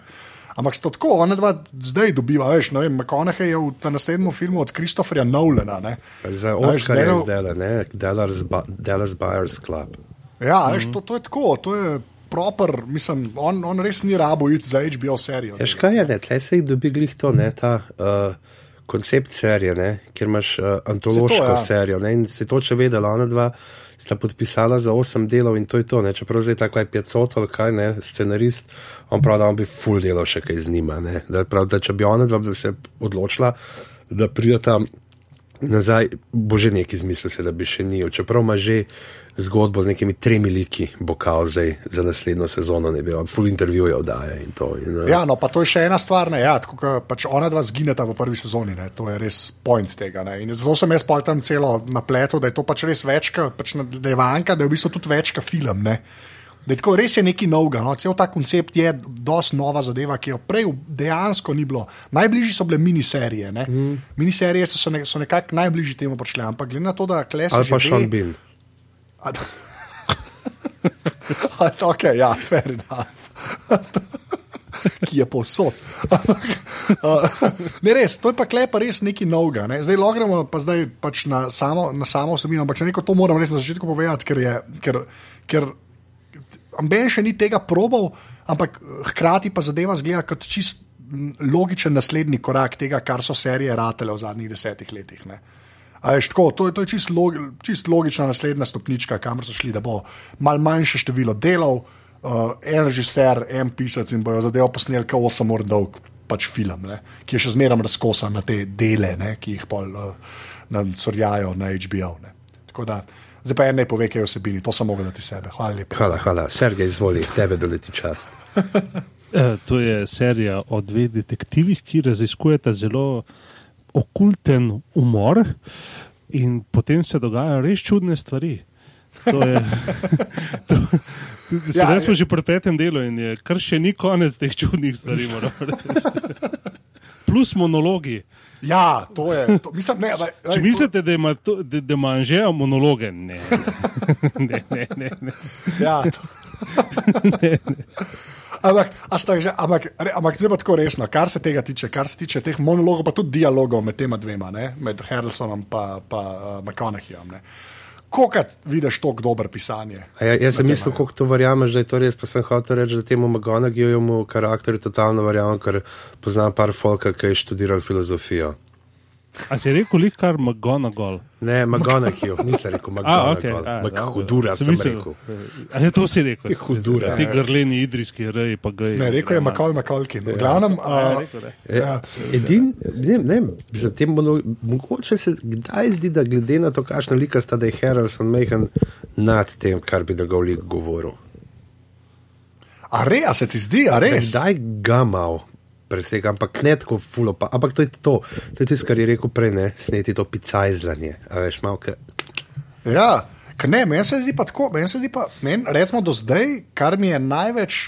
Ampak sto tako, ona dva zdaj dobiva, veš, ne vem, McConaughey je v naslednjem filmu od Christopherja Nolana. Ne. Za Oscar je zdaj- zdaj, ne, Dallas, Ba- Dallas Buyers Club. Ja, veš, to, to je tako, to je proper, mislim, on, on res ni rabo iti za HBO serijo. Veš kaj je, ne, tle se jih dobi glih to, ne, ta uh, koncept serije, ne, kjer imaš uh, antološko Se to, ja. serijo. Ne, in se toče vedela, ona dva sta podpisala za osem delov in to je to. Ne, čeprav zdaj tako je 500 ali kaj, ne, scenarist, on pravi, da on bi full delal še kaj z njima. Ne, da, prav, da če bi ona dva bi se odločila, da prideta nazaj, bo že neki izmislil se, da bi še ni. Čeprav ima že zgodbo z nekimi tremi liki, bo kao zdaj za naslednjo sezono, ne bi on full intervjujev daje in to. In, uh, Ja, no, pa to je še ena stvar, ne, ja, tako, kot pač ona dva zgineta v prvi sezoni, ne, to je res point tega. Ne, in zato sem jaz pol tam celo napletel, da je to pač res večka, pač nadaljevanka, da je v bistvu tudi večka film. Ne. Da je tako res je nekaj novega, no, cel ta koncept je dosti nova zadeva, ki jo prej dejansko ni bilo. Najbližji so bile miniserije, ne. mm. miniserije so, ne, so nekako najbližji temu prišle, ampak glede na to, da klesi. ali pa Sean Bean. ok, ja, fair enough. Ki je povsod. Uh, ne, res, to je pa klepa res nekaj novega. Ne. Zdaj logramo pa zdaj pač na samo, na samo osebino, ampak se neko to moram res na začetku povedati, ker je. Ker, ker Amben še ni tega probal, ampak eh, hkrati pa zadeva zgleda kot čist logičen naslednji korak tega, kar so serije ratele v zadnjih desetih letih. Ne. A veš, tako, to je, to je čist, log, čist logična naslednja stopnička, kamor so šli, da bo mal manjše število delov, uh, en režiser, en pisec in bojo zadevo posneli kot 8 ur dolg pač film, ne, ki je še zmeraj razkosan na te dele, ne, ki jih pol uh, nam sorjajo na HBO. Ne. Tako da, zdaj pa en ne pove, kaj je vsebini, to samo gledati sebe. Hvala lepa. Hvala, hvala. Sergej, izvoli, tebe doleti čast. Eh, To je serija o dveh detektivih, ki raziskujeta zelo okulten umor, in potem se dogajajo res čudne stvari. To je. To, Ja, Sedaj smo že pri petem delu in je kar še ni konec teh čudnih stvari. Plus monologi. Ja, to je. To, mislim, ne, daj, daj, Če mislite, da ima, to, da, da ima Anžeja monologe, ne. ne, ne, ne, ne. To, ja, to. Ampak, že, ampak, re, ampak zdaj pa tako resno, kar se tega tiče, kar se tiče teh monologov, pa tudi dialogov med tema dvema, ne? med Harrelsonom in uh, McConaugheyjem. Kokrat vidiš tako dober pisanje? A Ja, jaz sem mislil, kako to verjameš, da je to res, pa sem hotel reči, da temu McGonagallyjemu karakterju totalno verjamem, ker poznam par folka, ki je študiral filozofijo. A si rekel, lik kar McGonagall? Ne, McGonagall, nisem rekel McGonagall, a, McHudura sem rekel. A je to si rekel? Hudura. Ti grleni idrijski reji pa gej. Ne, rekel je Macaulay Macaulkin. V glavnem, Ja, uh, rekel, ne. Ja, edin, ne, ne, za tem mono, mogoče se kdaj zdi, da glede na to, kakšna lika sta, da je Harrelson mehen nad tem, kar bi njegov lik govoril. a re, a se ti zdi, a res? Kdaj ga mal presega, ampak ne tako fulo, pa, ampak to je to, to je tisto, kar je rekel prej, ne, sneti to picajzlanje, a veš, malo, ke, Ja, ne, meni se zdi pa tako, meni se zdi pa, meni, recimo do zdaj, kar mi je največ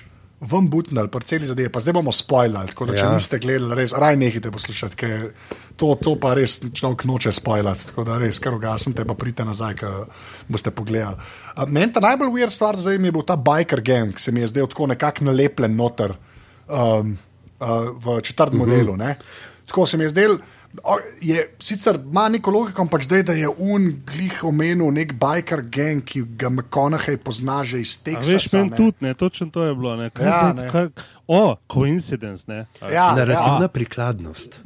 vam butnil, pa celi zadeve, pa zdaj bomo spoilali, tako da če Ja. niste gledali, res, raj nehite poslušati, ker to, to pa res človek noče spoilati, tako da res, kar ugasnite, pa pridite nazaj, ker boste pogledali. Meni ta najbolj weird stvar zdaj mi je bil ta biker gang, ki se mi je zdel tako nekako nalepljen noter um, uh, v četrtem uh -huh. modelu. Ne? Tako se mi je zdel. o, Je, sicer ima neko logiko, ampak zdaj, da je un glih omenil nek biker gang, ki ga McConaughey pozna že iz A Teksasa. veš, meni ne. tudi, ne, točno to je bilo. Ne. Kaj Ja, zdaj, ne. kaj, o, coincidence, ne. A, Ja, narativna ja. prikladnost.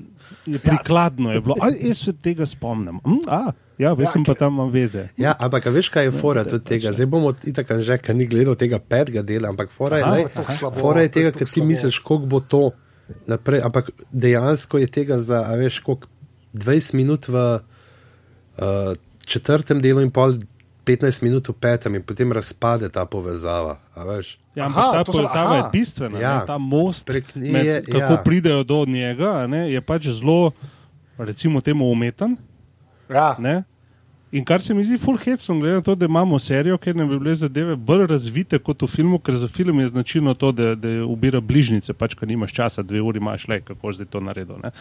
Je Prikladno je bilo. A, jaz se tega spomnim. Hm, a, ja, veš, Ja, sem pa tam imam veze. Ja, ampak veš, kaj je fora tudi tega? Zdaj bomo itak že, ker ni gledal tega petega dela, ampak fora je, Aha, ne, tako slabo, fora je tega, ker ti slabo. misliš, koliko bo to naprej, ampak dejansko je tega za, a veš, koliko 20 minut v uh, četrtem delu in pol 15 minut v petem in potem razpade ta povezava, a veš. Ja, Aha, ampak ta to so- povezava je aha. bistvena. Ja. Ja. Ta most, nje med, je- kako ja. pridejo do njega, a ne, je pač zelo, recimo, temu umeten. Ja. Ne? In kar se mi zdi full hecno, glede na to, da imamo serijo, kjer ne bi bile zadeve bolj razvite kot v filmu, ker za film je značilno to, da, da ubira bližnjice, pač, ker nimaš časa, dve uri imaš le, kako zdaj to naredil. Ne?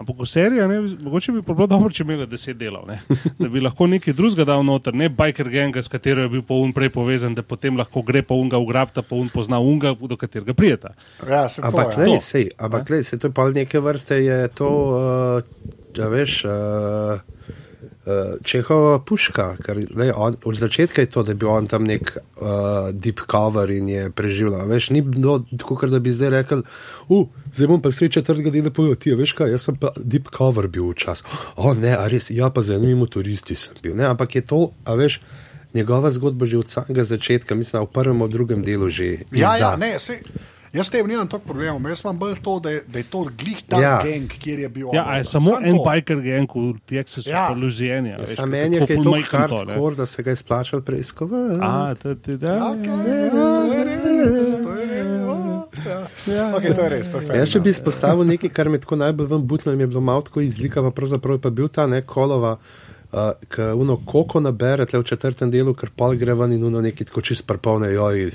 Ampak v seriji, ne, mogoče bi bilo dobro, če bi imeli deset delov, ne? da bi lahko nekaj drugega dal noter, ne biker ganga, s katero je bil pa un prej povezan, da potem lahko gre pa unga ugrabta, pa un pozna unga, do katerega prijeta. Ja, se to, Ampak, ja. lej, To. sej, ampak lej, sej, to je pa neke vrste, je to, uh, ja, veš, uh, uh, Čehova puška. Ker, lej, on, od začetka je to, da je bil on tam nek uh, deep cover in je preživel. Veš, ni bilo tako, da bi zdaj rekel, uh, zdaj bom pa sreča četrtega dela povedal, ti veš kaj, jaz sem pa deep cover bil včasih. O ne, a res, ja pa zanimivi motoristi sem bil. Ne, ampak je to, a veš. Njegova zgodba že od samega začetka, mislim, da v prvem in drugem delu že Ja, ja, izda. ne, sej, jaz tem nimam toliko problemov, jaz imam bolj to, da je, da je to glih ta Ja. ja. geng, kjer je bil. Ja, je samo Samo en to. biker gang v Texasu, Ja. Louisiana. Ja, Sam meni je, to hardcore, da se ga je splačal preiskovati. A, to ti da. Okay, to je res, to je res. o, Ja. Okay, to je res, to je fair Jaz, če bi enough. izpostavil nekaj, kar me tako najbolj ven butno, mi je bilo malo tako izlika, pa pravzaprav je pa bil ta ne kolova, uh, ki uno koko nabere tle v četrtem delu, ker pol gre ven in uno neki tako čist prepolne, joj,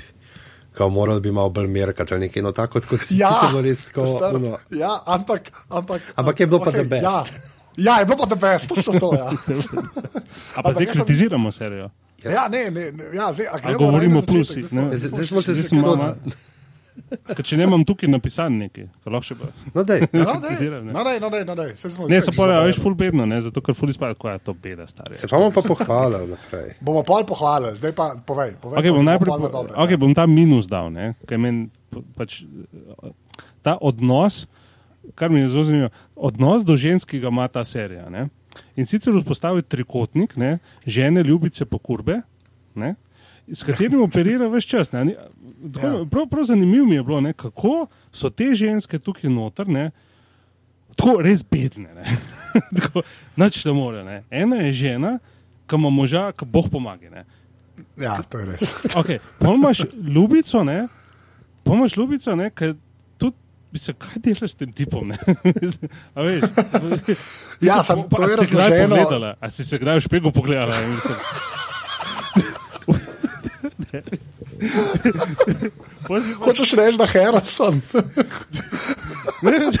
kao moral bi malo bolj merkati ali nekaj, no tako kot ti Ja, se bilo res tako, star- uno. ja, ampak, ampak, Ampak je bilo pa the best. Ja, ja, je bilo pa the best, točno to. Ja, A pa Ampak zdaj kritiziramo serijo. ja ne, ne, ja, zdaj, a A govorimo o plusih, zdaj smo- se tako- malo- Ker če nemam tukaj napisan nekaj, kar lahko še pa. No. Ja, no, ne. No, dej, no, dej, no, dej, saj smo Ne, se zabrali. veš full bedno, ne, zato ker full izpada, koja je to beda, stari. Se pa bomo pa pohvalili naprej. Bomo pol pohvalili, zdaj pa povej. povej Okay, bom, najprej, po, dobre, okay, ja. bom ta minus dal, ne, ker meni pač, ta odnos, kar mi je zelo zanimivo, odnos do ženskega ima ta serija. Ne? In sicer vzpostavi trikotnik, ne, žene, ljubice, pokurbe, ne, s katerim operira več čas. Ne, tako, Ja. prav, prav zanimivo mi je bilo, ne, kako so te ženske tukaj noter. Ne, Tako res bedne. ne. Tako, Nič ne more. Ne. Ena je žena, ki ima moža, ki boh pomaga. ne. Ja, to je res. Okay. Pol imaš ljubico, ne? Pol imaš ljubico, ne? Tudi, mislim, kaj delaš s tem tipom, veš? Ja, sam, pa- to je razloženo. pogledala? A si se kdaj v špegu pogledala? Ja, Hočeš reči, da Harrison? Ne, veš,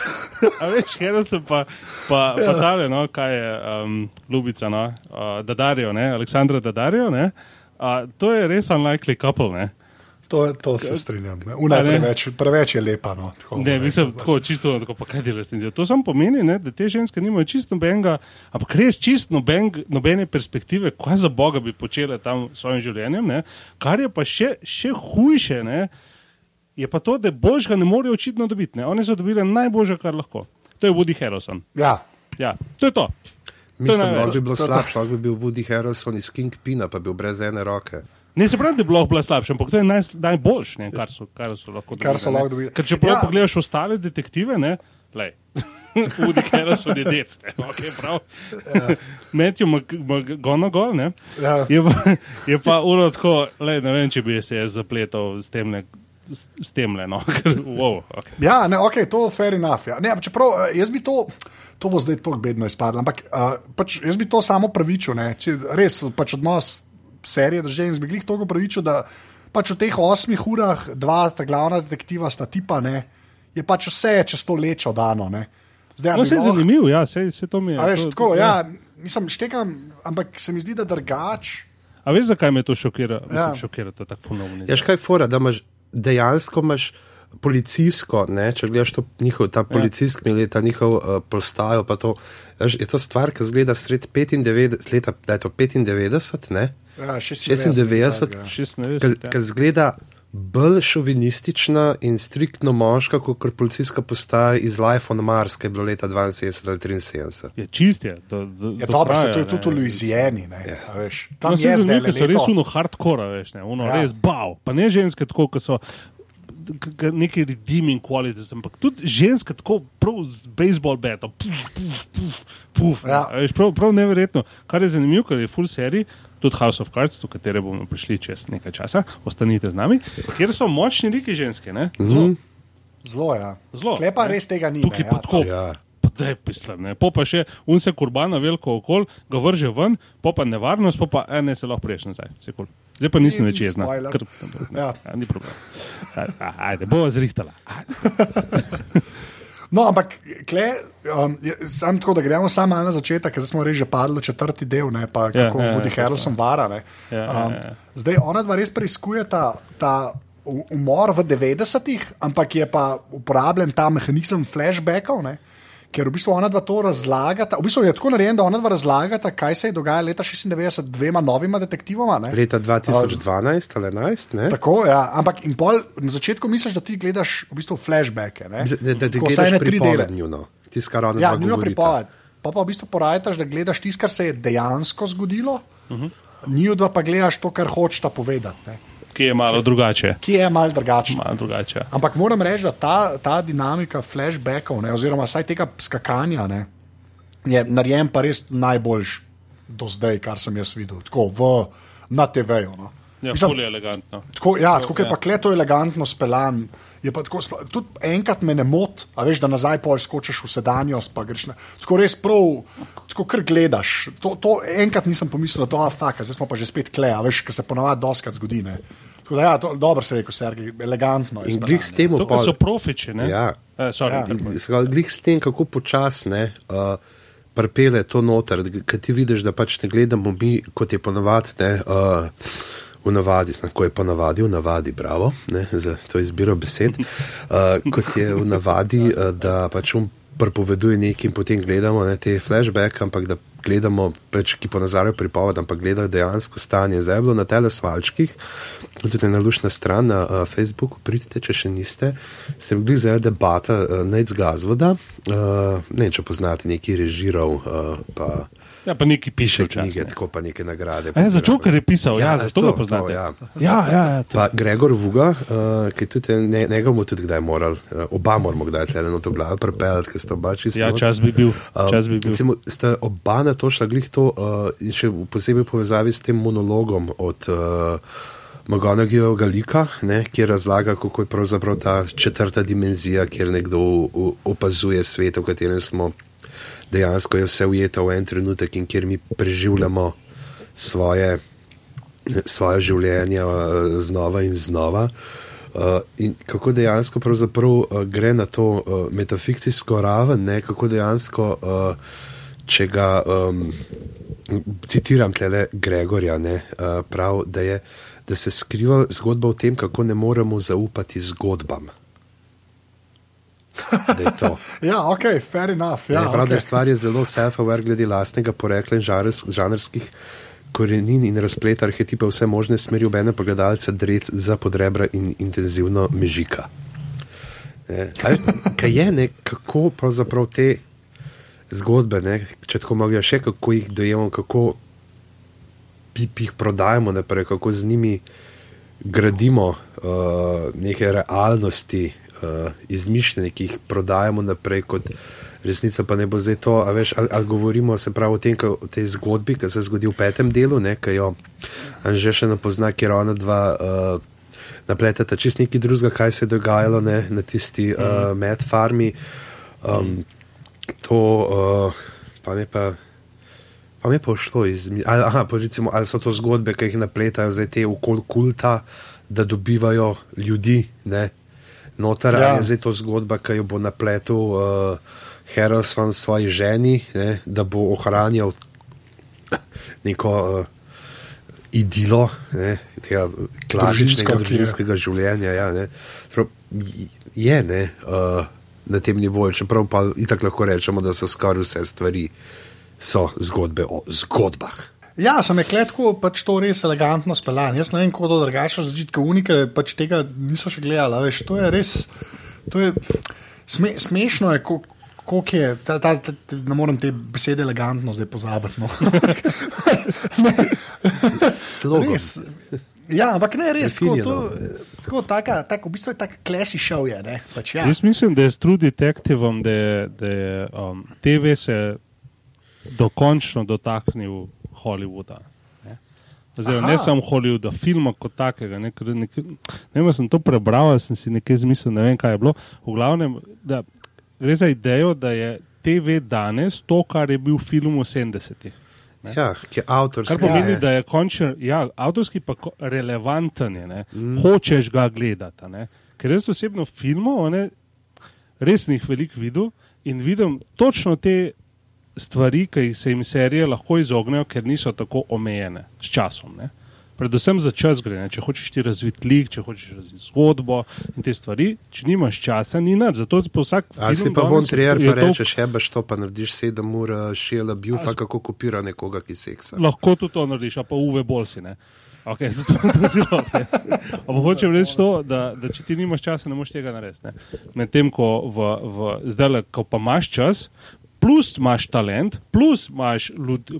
A veš, sem pa, pa, pa tale, no, kaj je um, Ljubica, no, uh, Dadarijo, ne, Aleksandra Dadarijo, ne. Uh, to je res unlikely couple, ne. To, to se strinjam. ne. Una ne? preveč, preveč je lepa. No, tako, Ne, mislim, tako čisto, tako, pa kaj delaš s tem? To samo pomeni, ne, da te ženske nimajo čisto nobenega, ampak res čisto noben, nobene perspektive, kaj za Boga bi počele tam s svojim življenjem. Ne. Kar je pa še, še hujše, ne, je pa to, da božga ne morejo očitno dobiti. Ne. Oni so dobili najboljše, kar lahko. To je Woody Harrelson. Ja, Ja, to je to. Mislim, da bi bilo slabše, lahko bi bil Woody Harrelson iz Kingpina, pa bi bil brez ene roke. Ne se pravi, da bi lahko bila slabša, ampak to je naj, najboljše, kar, so, kar so lahko Kar so lahko dobili. Ker če Ja. pogledaš ostale detektive, ne, lej. Woody Harrelson je dec, ne, okay, prav. Ja. Matthew McGonagall, ne, Ja. je pa, je pa uro tako, lej, ne vem, če bi se jaz zapletal s tem, ne, s, tem, le, no, ker, wow, okay. ja ne, ok, to je fair enough. Ja. Ne, čeprav eh, jaz bi to. To bo zdaj tako bedno izpadlo. Ampak uh, pač jaz bi to samo pravičil. ne. Če Res pač odnos serije do žensk bi glih toliko pravičil, da pač v teh osmih urah dva ta glavna detektiva sta tipa, ne, je pač vse čez to lečo dano. Ne. Zdaj, No, se je lahko- zanimivo, ja, se, se to mi je. A veš, to, tako, to, ja, mislim, štekam, ampak se mi zdi, da drugač. A veš, zakaj me to šokira? Ja. Mislim, šokira to tako ponovno. Ja, škaj fora, da imaš dejansko imaš policijsko, ne, če gledaš to njihov, ta policijski ja. ta njihov uh, postajo, pa to, veš, je to stvar, ki zgleda sred 95, leta, da je to 95, ne, Ja, 96, 16, ki zgleda bolj šovinistična in striktno moška, kot policijska postaja iz Life on Mars, ki je bilo leta 72 ali 73. Je čist je. Do, do, Je do dobro, se kraja, to je ne. tudi v Louisiani. Ne, a veš. Tam No, je zdaj zanimivo, so res leto. uno hardcore, veš, ne, uno Ja. ja. res bav. Pa ne ženske tako, ki so neki redeeming qualities, ampak tudi ženske tako prav z baseball batom. Puf, puf, puf, puf, Ja. ja. veš, prav, prav neverjetno. Kar je zanimivo, ker je full serij, tudi House of Cards, do katere bomo prišli čez nekaj časa, ostanite z nami, kjer so močni liki ženske, ne? Zelo. Zelo, ja. Zelo, Klepa ne. res tega ni. Tukaj ne, pa ja. tako, Ja. pa da je pisla. Ne. Po pa še un se kurbana veliko okol, ga vrže ven, po pa nevarnost, po pa ene se lahko priješ nazaj. Vse Cool. Zdaj pa nisem več jezna. Ker, Ja. ja, ni problem. Ajde, bova zrihtala. No, ampak, kle, um, sam tako, da gremo samo na začetek, ker smo res že padli v četrti del, ne, pa Ja, kako ja, ja, Woody ja, Harrelson vara. Ne. Ja, ja, Um, ja. zdaj ona dva res preiskuje ta, ta umor v 90-ih, ampak je pa uporabljen ta mehanizem flashbackov. Ne. Ker v bistvu ona dva to razlagata, v bistvu je tako narejen, da ona dva razlagata, kaj se je dogajalo leta 96 dvema novima detektivoma. Ne. Leta 2012 ali 2011, ne? Tako, ja. Ampak in pol, na začetku misliš, da ti gledaš v bistvu flashbacke. ne. Da, da ti Tako gledaš ene tri dele. pripoved njuno. Tisto, kar ona Ja, dva njuno pripoved. Pa pa v bistvu porajtaš, da gledaš tisto, kar se je dejansko zgodilo, uh -huh. dva pa gledaš to, kar hočeš povedati. Ne. Ki je malo drugače. Ki je malo drugačno. Malo drugače. Ampak moram reči, da ta, ta dinamika flashbackov, ne, oziroma vsaj tega skakanja, ne, je narejen pa res najboljš do zdaj, kar sem jaz videl, tako v, na TV-ju. No. Ja, Mislim, ful je elegantno. Tako, ja, tako je ja. pa kleto elegantno speljan. Je pa tako, tudi enkrat me ne moti, a veš, da nazaj pol skočiš v sedanjost, pa greš na. Tako res prav, tako kar gledaš. To, to enkrat nisem pomislil, da to je faka, zdaj smo pa že spet kle, a veš, ker se ponavadi doskrat zgodi. Ne. Tako da ja, to, dobro se rekel, Sergej, elegantno. je In glih s tem To, kar so profiči, ne? Ja. Eh, sorry, Ja. Glih s tem, kako počasne uh, prepele to noter, ker ti vidiš, da pač ne gledamo mi, kot je ponavadi, ne, uh, v navadi, tako je ponavadi, v navadi, bravo, ne, za to izbiro besed, uh, kot je v navadi, uh, da pač on prepoveduje nekaj in potem gledamo ne, te flashback, ampak da gledamo, pač, ki ponazarjajo pripoved, ampak gledajo dejansko stanje. Zdaj je bilo na telesvalčkih, tudi na lušna stran na uh, Facebooku, pridite, če še niste, se je bila zdaj debata uh, Nec Gazvoda, uh, ne če poznate neki režirov, uh, pa ja, pa neki piše piše knjige, včasih. tako pa neke nagrade. E, za Joker je pisal, ja, Ja, zato to, ga to, poznate. ja. ja, ja, ja to. Pa Gregor Vuga, uh, ki tudi ne, njega bomo tudi kdaj morali, uh, oba moramo kdaj tle na to glavo prepeljati, ker sta oba čisto. ja, čas bi bil. Um, Čas bi bil. recimo, sta oba na to šla glih to, uh, še posebej v povezavi s tem monologom od uh, Magonagijevega lika, ne, kjer razlaga, kako je pravzaprav ta četrta dimenzija, kjer nekdo opazuje svet, v katerem smo dejansko je vse ujeto v en trenutek in kjer mi preživljamo svoje, svoje življenje uh, znova in znova. Uh, in kako dejansko pravzaprav, uh, gre na to uh, metafikcijsko raven, ne, kako dejansko, uh, če ga um, citiram tle Gregorja, ne, uh, prav, da, je, da se skriva zgodba o tem, kako ne moremo zaupati zgodbam. Da je to. Ja, ok, fair enough. Ja, Ja, prav, okay. da stvar je zelo self-aware glede lastnega porekla in žanrs, žanrskih korenin in razpleta arhetipa vse možne smeri obene pa gledalca drec za podrebra in intenzivno mežika. Ne, kaj, kaj je, ne, kako pravzaprav te zgodbe, ne, če tako mogoče še, kako jih dojemamo, kako jih prodajamo naprej, kako z njimi gradimo uh, neke realnosti, uh, izmišljene, ki jih prodajamo naprej kot resnica, pa ne bo zdaj to. a Veš, ali, ali govorimo se pravi o, tem, ka, o tej zgodbi, ki se zgodi v petem delu, ki jo Anže še ne pozna, ker ona dva. Uh, Napletete čist nekaj drugega, kaj se je dogajalo ne, na tisti uh, med farmi. Um, to uh, pa mi je pa. Pa mi je pa šlo iz. Ali, aha, pa recimo, ali so to zgodbe, ki jih napletajo zdaj te okol kulta, da dobivajo ljudi, ne? Notar, ja. Je zdaj to zgodba, ki jo bo napletel uh, Harrison svoji ženi, ne? da bo ohranjal neko uh, idilo ne? tega klasičnega družinskega življenja. Ja, ne? Prav, je ne, uh, na tem nivoju, čeprav pa itak lahko rečemo, da so skoraj vse stvari so zgodbe o zgodbah. Ja, sem je kletko pač to res elegantno speljan. Jaz ne vem, kako to drugače razložiti, kot unike, pač tega niso še gledali. Veš, to je res, to je sme, smešno, je, koliko je, ta, ta, ta, ta, ne morem te besede elegantno zdaj pozabiti. No. Slogom. res. Ja, ampak ne res, tako, to, tako taka, tak, v bistvu je tak klasi šov je. Ne, pač, ja. Jaz mislim, da je s True Detectivom, da je, da je um, TV se dokončno dotaknil Hollywooda. Ne, Aha. ne samo Hollywooda, filma kot takega. Ne, nek, ne vem, sem to prebral, sem si nekaj zmislil, ne vem, kaj je bilo. V glavnem, da gre za idejo, da je TV danes to, kar je bil film v 70-ih. Ja, ki je avtorski. Kar pomeni, Ja, da je končen, ja, avtorski pa relevanten, je, ne. hočeš ga gledati. a Ne. Ker jaz osebno filmov, ne, res jih veliko videl in vidim točno te stvari, ki se jim serije lahko izognejo, ker niso tako omejene s časom. Ne. Predvsem za čas gre, ne. če hočeš ti razviti lik, če hočeš razviti zgodbo in te stvari, če nimaš časa, ni nič. Zato pa vsak Ali si pa von trier, pa rečeš, hebaš to, pa narediš sedem ur, eh, šela bjufa, kako kopira nekoga, ki seksa. lahko tudi to narediš, a pa uve bolj si. Ne? Okay, to, to, to zelo. Ampak hočem reči to, da, da če ti nimaš časa, ne moreš tega narediti. Medtem ko v, v, zdaj, ko pa imaš čas, plus imaš talent, plus imaš,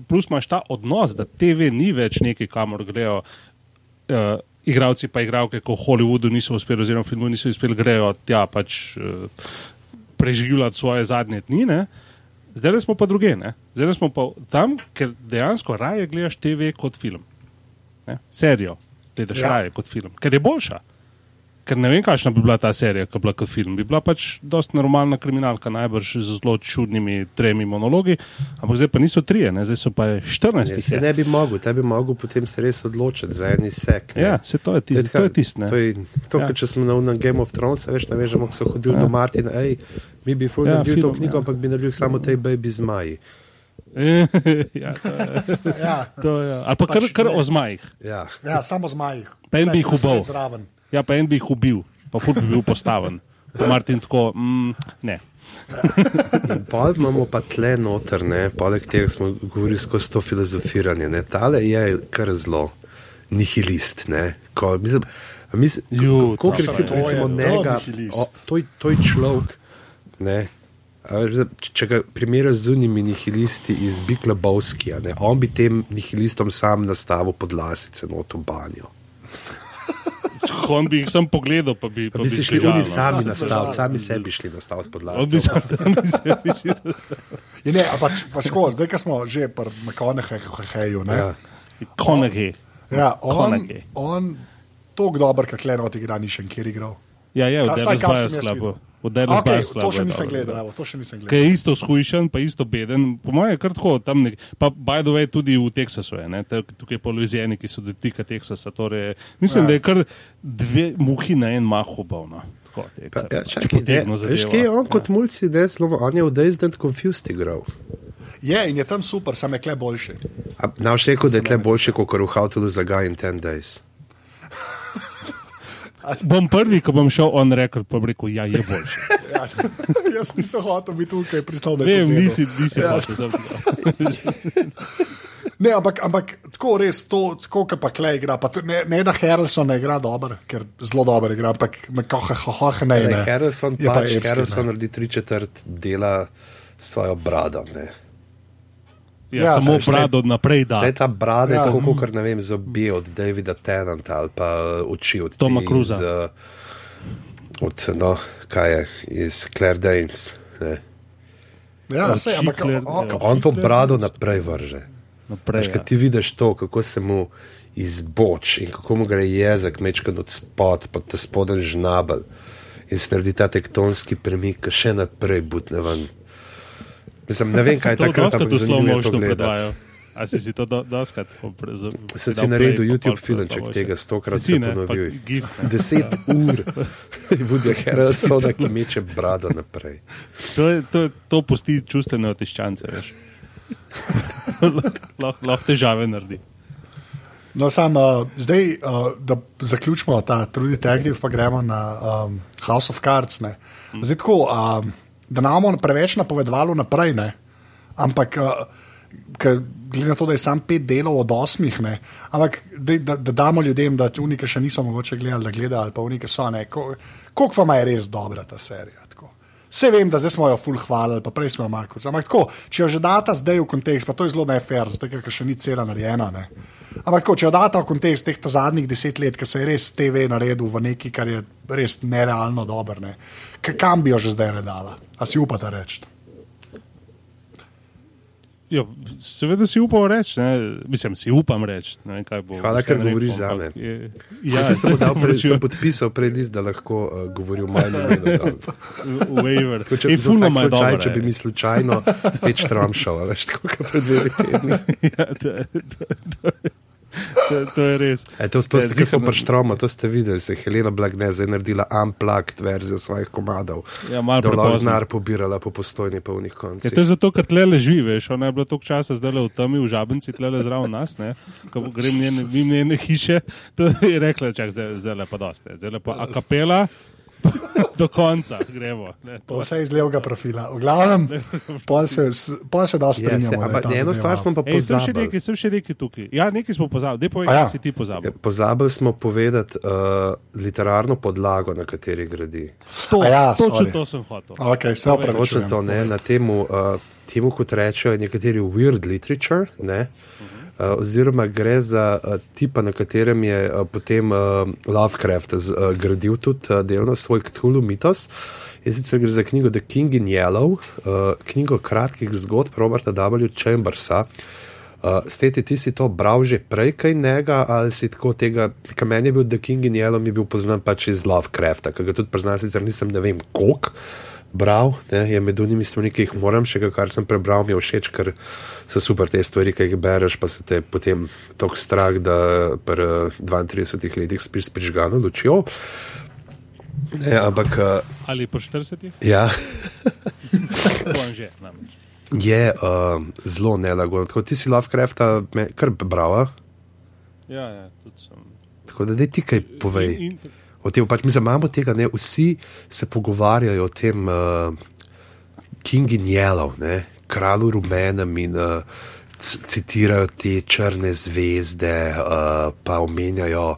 plus imaš ta odnos, da TV ni več nekaj, kamor grejo. Uh, Igravci pa igralke, ko v Hollywoodu niso uspeli, oziroma v filmu niso uspeli, grejo tja pač uh, preživljati svoje zadnje dni. Ne? Zdaj smo pa druge, ne? zdaj smo pa tam, ker dejansko raje gledaš TV kot film. Ne? Serijo gledaš ja. raje kot film, ker je boljša. Ker ne vem, kakšna bi bila ta serija, ki bi bila kot film. Bi bila pač dosta normalna kriminalka, najbrž z zelo čudnimi tremi monologi, ampak zdaj pa niso trije, ne? zdaj so pa 14 Ne, se ne bi mogel, te bi mogel potem se res odločiti za en sek. ne. Ja, se to je tisto. To je tisto. ne. To je to, Ja. če smo na, na Game of Thrones, veš, ne veš, kako so hodili ja. do Martina, ej, mi bi ful Ja, naredili to film, knjigo, ja. ampak bi naredili samo tej baby zmaji. ja, to je, Ja, to je. Ali pa kar, Pač kar ne. o zmajih. Ja. ja, samo zmajih. Pa en bi jih ubal. Zraven. Ja, pa en bi jih ubil, pa ful bi bil postaven. Pa Martin tako, mm, ne. Pol imamo pa tle noter, ne, poleg tega smo govorili skozi to filozofiranje. Ne. Tale je kar zelo nihilist. Ne. Ko, mislim, a mislim, Ju, ko, to recimo, to recimo to njega, o, to, to je človek. Ne. Če- ga primerjaš z unimi nihilisti iz Biklabovskija, on bi tem nihilistom sam nastavil podlasice not v banjo. On bi jih sam pogledal, pa bi, pa Pa bi si šli oni no. sami Sam nastaviti, zbežal. sami sebi šli nastaviti On bi podlasice. sam sebi šel. Je, ne, a pač, pač ko, zdaj, ko smo že pri McConaugheyju, ne. Ja. Konagi. Ja, on, on tako dober, kot Klenot igra, ni še nikjer igral. Ja, je, v Kar- Dallas vsaj kar V Dallas Okay, Clubu to še nisem gledal, da. evo, to še nisem gledal. je isto skušen, pa isto beden. Po mojem je kar tako, tam nek, pa by the way tudi v Teksasu je, ne, tukaj po Louisiani, ki so dotika Teksasa. Torej, mislim, Ja. da je kar dve muhi na en mah ubal. No. Tako, te, Pa, kar ja, pač čakaj, potegnil veš, kje je on Ja. kot zelo, on je v Dazed and Confused igral. Je in je tam super, sam je kle boljši. A Naš rekel, da je tle boljše, kot v How to Lose a Guy in 10 Days. Bom prvi, ko bom šel on rekord, pa bom rekel, ja, je boljši. Ja, jaz nisem hotel biti tukaj pristal na Vem, nisi, nisi Ja. hotel, sem- Ne, ampak, ampak tako res, to, tako kot pa Klej igra. Pa tudi, ne, ne da Harrelson ne igra dobro, ker zelo dobro igra, ampak McCoha ne. Ne, ne. Harrelson Je pa pač, epski, Harrelson ne. naredi tri četrt dela s svojo brado. Ne. Ja, Ja, samo brado naprej da. Ta brada Ja. je tako, kot ne vem, zobe od Davida Tennanta ali pa uh, oči od Toma te Cruisa. Iz, uh, od, no, kaj je, iz Claire Danes. Ne. Ja, Od sej, ampak Šikler, on, ja. On to brado naprej vrže. Naprej, Veš, ja. ti vidiš to, kako se mu izboč in kako mu gre jezik, mečkan od spod, pa ta spoden žnabel in se naredi ta tektonski premik, ki še naprej butne ven. Mislim, ne vem, kaj je takrat, slow zanimivo je to gledati. predvajajo. A si si to do, doskrat? Sem Sem si naredil YouTube filmček tega, stokrat se ponovil. Deset ur je vodja Harrelsona, ki meče brado naprej. To, je, to, to pusti čustvene otiščance, veš. Lahko lah težave naredi. No, sam, uh, zdaj, uh, da zaključimo ta True Detective, pa gremo na um, House of Cards. Ne. Zdaj, tako, um, da nam preveč napovedovalo naprej, ne. ampak uh, glede na to, da je sam pet delov od osmih, ne. ampak da, da, da damo ljudem, da unike še niso mogoče gledali, da gledajo, ali pa unike so, ne. Ko- koliko vam je res dobra ta serija. Tako. Vse vem, da zdaj smo jo full hvalili, pa prej smo jo malo. kurc. Ampak tako, če jo že data zdaj v kontekst, pa to je zelo nefer, zdaj ker še ni cela narejena. Ne. Ampak tako, če jo data v kontekst teh zadnjih deset let, ki se je res TV naredil v neki, kar je res nerealno dobro, ne. Kam bi jo že zdaj redala? A si upate reči? Ja, seveda si upam reči, ne. mislim, si upam reči. ne vem, kaj bo Hvala, ker govoriš rekel, zame. ampak je- Ja, Ja, sem, zdaj sem, prej, rečil, sem podpisal prelist, da lahko uh, govorim o mojem imenu. danes. waiver. Tako, Če, za je slučaj, dobro, če bi mi slučajno spet štramšal, a veš, tako kot pred dvemi tedni. Ja, to, je- to, to, to, to je res. E, to, to ste, ki smo štromu, to ste videli, se je Helena Blagnez naredila unplugged verzijo svojih komadov. Ja, malo da bo lahko prepozno. denar pobirala po postojni polnih koncih. to je zato, ker tle leži, veš, ona je bila toliko časa zdaj v temi, v žabenci, tle zraven nas, ne, ko grem njene, njene hiše, to je rekla, čak, zdaj, zdaj le pa doste, zdaj le pa a kapela, do konca gremo. Ne, Pa vse iz levega profila. V glavnem, pol se, pol se da Ja, strinjamo. je ampak eno stvar smo pa Ej, sem še pozabili. nekaj, sem še nekaj tukaj. Ja, nekaj smo pozabili, dej povej, ja. kaj si ti Ja, pozabil. Pozabili smo povedati uh, literarno podlago, na kateri gradi. To, A ja, točno to sem hotel. Okay, Točno to, ne, na temu, uh, temu, kot rečejo nekateri weird literature, ne, uh, oziroma gre za uh, tipa, na katerem je uh, potem Lovecraft z, uh, gradil tudi delno svoj Cthulhu mitos. In sicer gre za knjigo The King in Yellow, knjigo kratkih zgodb Roberta W. Chambersa. Uh, Steti, ti si to bral že prej, kaj njega, ali si tako tega, kaj meni je bil The King in Yellow, mi je bil poznan pač iz Lovecrafta, ki ga tudi priznam, sicer nisem ne vem koliko bral, ne, je med unimi stvarmi, ki jih moram še, kar sem prebral, mi je všeč, ker so super te stvari, ki jih bereš, pa se te potem tako strah, da pri eh, 32 letih spiš s prižgano lučjo. Ne, ampak uh, Ali po 40? ja, že, je uh, zelo nelagodno. Tako ti si Lovecrafta kar bral, a? Ja, ja, tudi sem. tako da daj ti kaj povej. In, in, O tem, pač mi imamo tega, ne, vsi se pogovarjajo o tem uh, King in Yellow, ne, kralju rumenem in uh, citirajo te črne zvezde, uh, pa omenjajo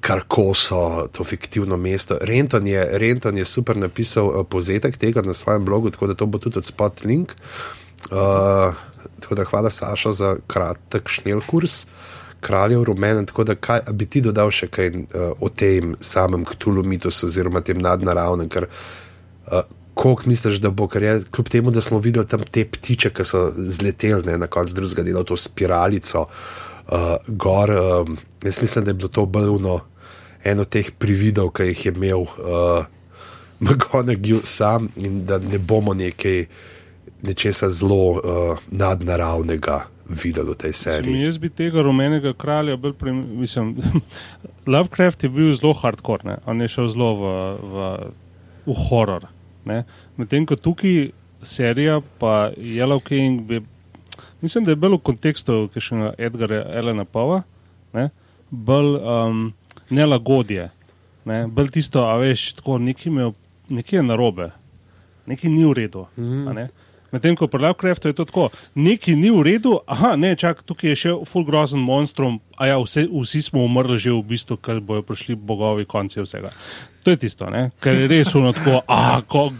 Karkoso, to fiktivno mesto. Renton je, Renton je super napisal uh, povzetek tega na svojem blogu, tako da to bo tudi odspot link. Uh, tako da hvala Saša za kratek šnel kurs. Kraljev rumen, tako da kaj, bi ti dodal še kaj uh, o tem samem Ktulu mitosu oziroma tem nadnaravnem, ker uh, koliko misliš, da bo, ker je kljub temu, da smo videli tam te ptiče, ki so zleteli ne, na koncu drugega dela, to spiralico uh, gor, um, jaz mislim, da je bilo to balno eno teh prividov, ki jih je imel uh, McGonagall sam in da ne bomo nekaj, nečesa zelo uh, nadnaravnega videli v tej seriji. jaz bi tega rumenega kralja bolj prej, mislim, Lovecraft je bil zelo hardcore, ne? on je šel zelo v, v, v horor. ne. Medtem ko tukaj serija, pa Yellow King, bi, mislim, da je bolj v kontekstu kakšnega Edgara Elena Pova, ne? bolj um, nelagodje, ne? bolj tisto, a veš, tako nekaj, imel, nekaj je narobe, nekaj ni v redu. a ne. Medtem ko pri Lovecraftu je to tako, nekaj ni v redu, aha, ne, čak, tukaj je še full grozen monstrum, a ja, vse, vsi smo umrli že v bistvu, ker bojo prišli bogovi konci vsega. To je tisto, ne? ker je res ono tako, a, ko,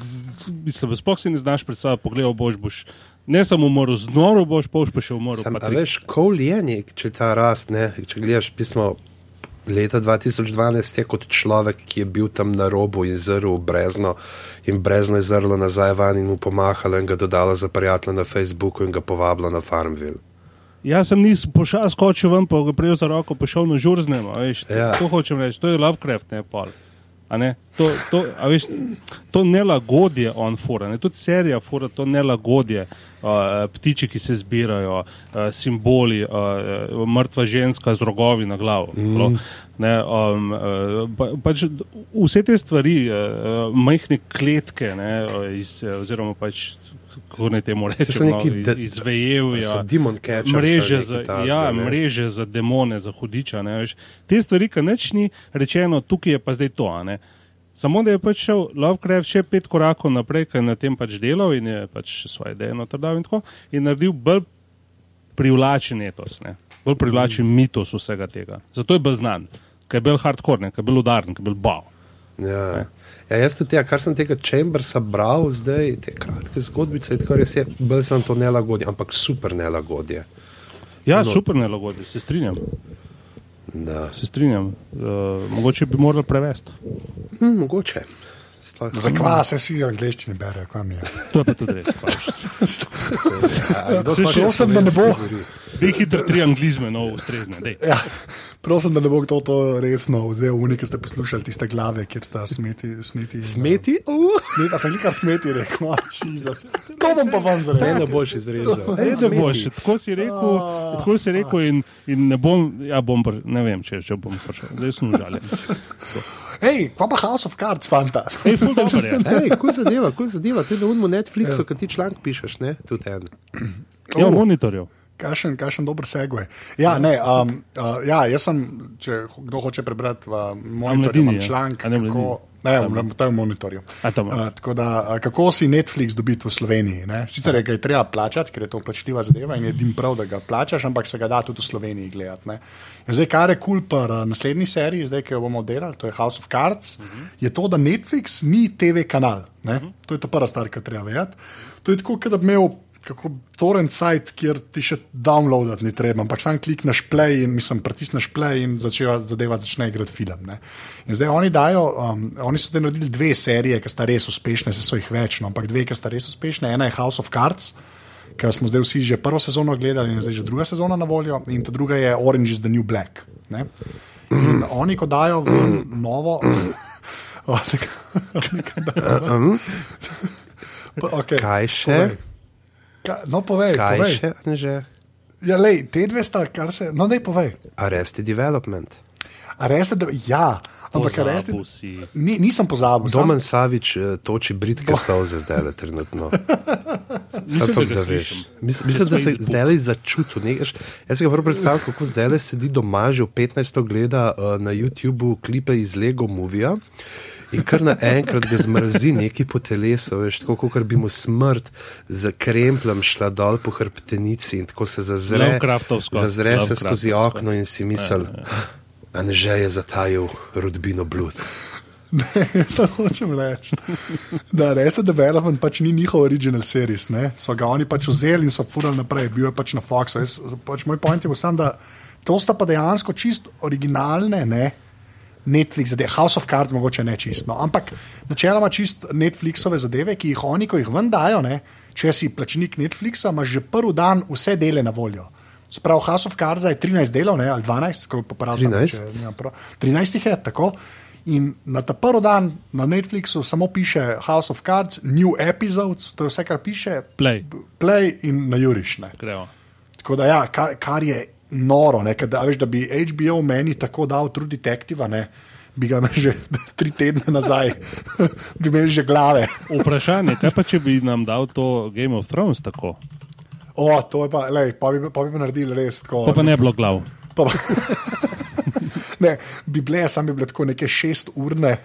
mislim, sploh si ne znaš predstavljati, pogledal boš, boš ne samo umrl, znoro boš, pa boš pa še umrl. Sam, pa a tri- veš, kol je nek, če ta rast, ne, če gledaš pismo leta 2012, je kot človek, ki je bil tam na robu in zrl v brezno in brezno je zrlo nazaj van in mu pomahalo in ga dodalo za prijatelja na Facebooku in ga povabilo na Farmville. Jaz sem nis pošal, skočil ven, pa ga prijel za roko, pa šel na žurznem. a Veš, Ja. ja. To hočem reči, to je Lovecraft, ne pol. Ne? To, to, veš, to nelagodje on fura, ne? tudi serija fura to nelagodje, uh, ptiči, ki se zbirajo, uh, simboli, uh, mrtva ženska z rogovi na glavo. Mm. Ne, um, uh, pa, pač vse te stvari, uh, majhne kletke, ne, uh, iz, uh, oziroma pač, kako naj temu rečemo, no, de- iz, izvejevja. so demon catchers mreže za, ja, ne? mreže za demone, za hudiča. Ne, veš. Te stvari, ki nič ni rečeno, tukaj je pa zdaj to. Samo da je pač šel Lovecraft še pet korakov naprej, ker je na tem pač delal in je pač svoje ideje notrdal in tako, in naredil bolj privlačen etos, ne. bolj privlačen mitos vsega tega. Zato je bolj znan, ker je bil hardcore, ker je bil udaren, ker je bil bav. Ja. Ja, jaz tudi, ja, kar sem tega Chambersa bral, zdaj te kratke zgodbice, tako res je, bolj sem to nelagodje, ampak super nelagodje. Ja, No. super nelagodje, se strinjam. Da. Se strinjam. Uh, mogoče bi morali prevesti. Hm, mogoče. Zakaj se vsi v angleščini berejo, kam je? To je pa tudi res. Ja, še prosim, da ne bo. Dej hitro tri anglizme, no, ustrezne. dej. Ja, prosim, da ne bo kdo to resno vzel, neki ste poslušali tiste glave, kjer sta smeti. Sniti, Smeti? Uh. Smeti, a sem kar smeti rekel, oh, Jezus. To bom pa vam Ne, zarezel. ne boš izrezal. Ej, ne boš, tako si rekel, tako si rekel in, in ne bom, ja bom, pr, ne vem, če, če bom prišel, zdaj sem užaljen. Hej, kva pa House of Cards, fanta? Ej, ful dobro je. Ej, kul zadeva, kul zadeva. Ti na unmu Netflixu, kad ti članek pišeš, ne? Tudi en. Ja, monitorjev. Kašen, kašen dober segway. Ja, ne, um, uh, ja, jaz sem, če kdo hoče prebrati v monitorju, ja. članek, ne kako, ne, v, v monitorju. A. Uh, tako da, uh, kako si Netflix dobiti v Sloveniji? Ne? Sicer je ga je treba plačati, ker je to plačljiva zadeva in je dim prav, da ga plačaš, ampak se ga da tudi v Sloveniji gledati. ne. In Zdaj, kar je kul cool pri uh, naslednji seriji, zdaj, ki jo bomo delali, to je House of Cards, uh -huh. je to, da Netflix ni TV kanal. Uh -huh. To je ta prva stvar, ki treba vedeti. To je tako, da bi imel kako torrent site, kjer ti še downloadati ni treba, ampak sam klikneš play in mislim, pritisneš play in začeva zadeva začne igrati film. Ne. In zdaj oni dajo, um, oni so zdaj naredili dve serije, ki sta res uspešne, se so jih več, no, ampak dve, ki sta res uspešne. Ena je House of Cards. Ker smo zdaj vsi že prvo sezono gledali, in zdaj že druga sezona na voljo, in ta druga je Orange is the New Black. Ne? In oni, ko dajo v novo. O, tako- oni, ko dajo- Pa, okay, Kaj še? povej. Ka, no, povej. Kaj povej. še, Anže? Ja, lej, te dve sta, kar se. No, daj povej. Arrested Development. Arrested, ja, ampak Arrested. si. Ni, nisem pozabil. sam- Domen Savič eh, toči britke solze zdaj trenutno. Mislim, Samo da da veš. slišim. Mis- Mislim, da se Facebook. zdaj začutil. ne, veš, Jaz si ga prvo predstavljam, kako zdaj sedi doma, že v 15. gleda uh, na YouTubu klipe iz Lego Movija. In kar naenkrat ga zmrzi neki po telesu, veš, tako kot bi mu smrt z kremplem šla dol po hrbtenici in tako se zazre, Lovecraftovsko. zazre se skozi okno in si misel, Anže je zatajil rodbino blud. Ne, samo hočem reči, da Arrested Development pač ni njihov original series. Ne? So ga oni pač vzeli in so furali naprej, bil je pač na Foxu. Jaz, pač moj point je bil sam, da to sta pa dejansko čist originalne. Ne? Netflix, zadeve, House of Cards, mogoče ne čisto, no. ampak načeloma čist Netflixove zadeve, ki jih oni, ko jih ven dajo, ne, če si plačnik Netflixa, imaš že prvi dan vse dele na voljo. Sprav House of Cards je 13 delov, ne, ali 12, kako popravljam. 13? 13 jih je tako. In na ta prvi dan na Netflixu samo piše House of Cards, New Episodes, to je vse, kar piše, Play. play in na Juriš. Tako da, ja, kar, kar je noro, ne, kad, a veš, da bi HBO meni tako dal True Detective, ne, bi ga že tri tedne nazaj, bi imeli že glave. Vprašanje, kaj pa če bi nam dal to Game of Thrones tako? O, to je pa, lej, pa, bi, pa bi naredili res tako. Pa pa ne bi bilo glav. Pa, pa, ne, bi bile, sam bi bile tako neke šest urne,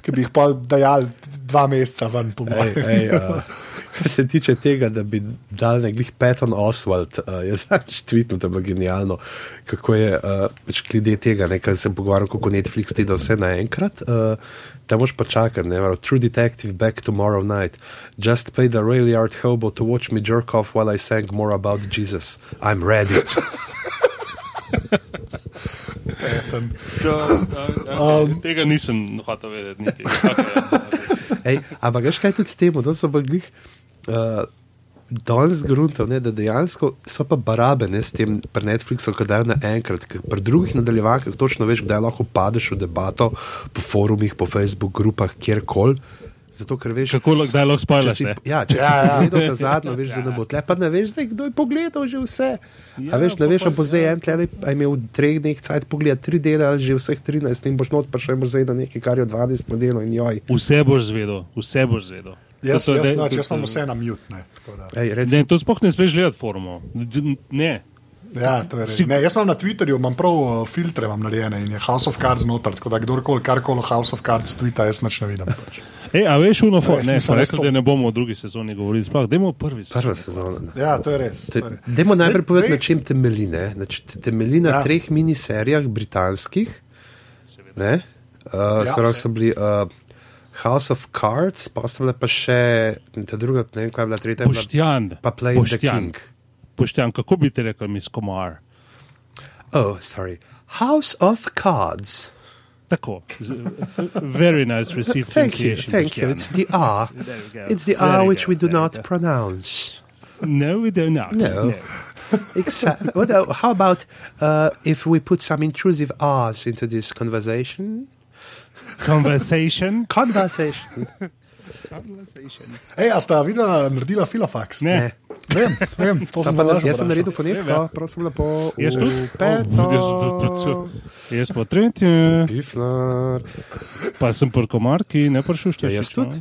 ki bi jih pa dajali dva meseca ven, po mojem. uh, kar se tiče tega, da bi dal nekih Patton Oswald, uh, je zadnjič tweetno, to je bilo genialno, kako je uh, pač glede tega, nekaj se pogovarjal, kako Netflix dela vse naenkrat. Uh, Da moš pa čakati, ne, vero, True Detective back tomorrow night. Just played a rail yard hobo to watch me jerk off while I sang more about Jesus. I'm ready. Um, Tega nisem hotel vedeti. Niti. Ja. Ej, ampak veš kaj tudi s tem, to so pa glih. Uh, Danes gruntov, ne, da dejansko so pa barabe ne, s tem pri Netflixu, ki dajo naenkrat, ker pri drugih nadaljevankah točno veš, kdaj lahko padeš v debato po forumih, po Facebook grupah, kjerkoli. Zato, ker veš, Kako lahko- kdaj lahko če spoilers, si, ne? ja, če Ja, ja, ja. si pogledal ta zadnjo, veš, da ne bo tle, pa ne veš, zdaj, kdo je pogledal že vse. Ja, a veš, ne veš, pa- a bo zdaj en tle, a je imel v treh dneh cajt pogled tri dele ali že vseh 13 in boš not prišel in boš zdaj na nekaj, kar je v 20 na delo in joj. Vse boš zvedel, vse boš zvedel. Jaz, jaz, noč, to- jaz imam vse na mute. Ne, tako da. Ej, Ne, recimo, to sploh ne smeš gledati forumov. D- Ne. Ja, to je res. Si- Ne, jaz imam na Twitterju, imam prav uh, filtre imam narejene in je House of Cards noter, tako da kdorkoli karkoli House of Cards tvita, jaz nič ne vidim. Pač. Ej, a veš, uno, Res, ne, mislim, smo res rekli, to- da ne bomo o drugi sezoni govorili, sploh, dajmo o prvi sezoni. prva sezona. ne. Ja, to je res. to je. Dajmo najprej povedati, na čem temelji. ne. Znači, te- Temelji na Ja. treh miniserijah britanskih. Ne? Uh, Ja, so bili uh, House of Cards, pa so bile pa še ta druga, ne vem, kaj je bila tretja. bila- Poštjan. Pa Playing the Boštjan. King. Poštjan, kako bi ti rekel, mis komar? Oh, sorry. House of Cards. Tako. z- Very nice received Thank you, thank you. It's the R. There we go. It's the Very R which good, we do very not good. pronounce. No, we do not. No. Exactly. What, uh, how about uh, if we put some intrusive R's into this conversation? Conversation. Conversation. Conversation. Ej, a sta videla, naredila filofax? Ne. Ne. Vem, vem, to sem zdaj jaz sem naredil fonetiko, Ja. prosim lepo. Jaz tudi? Peto. Jaz tudi- Jaz pa tretje, Piflar. pa sem po komarki, ne pa šušter. Ja, jaz tudi.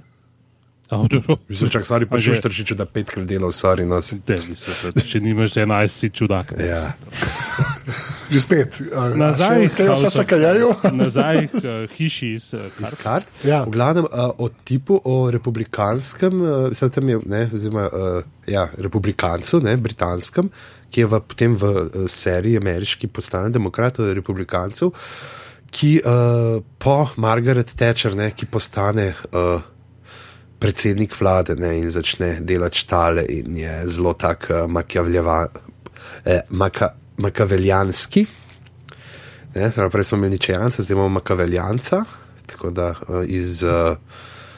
Mislim, Čak, sorry, pa že- šuštrčiču, da petkrat delal, sorry, si- da, mislim, da če nimaš 11, si čudak. Ja. Že spet. a- Nazaj, Kaj vse se kajajo? Nazaj k uh, hiši iz uh, Iz kart. kart. Ja. V glavnem uh, o tipu, o republikanskem, uh, vse tam je, ne, oziroma, uh, ja, republikancu, ne, britanskem, ki je v, potem v uh, seriji ameriški postane demokrat, uh, republikancev, ki uh, po Margaret Thatcher, ne, ki postane. Uh, Predsednik vlade ne, in začne delati štale, in je zelo tak uh, eh, maka, makaveljanski. Ne, prej smo imeli ničejanca, zdaj imamo makaveljanca, tako da uh, iz, uh,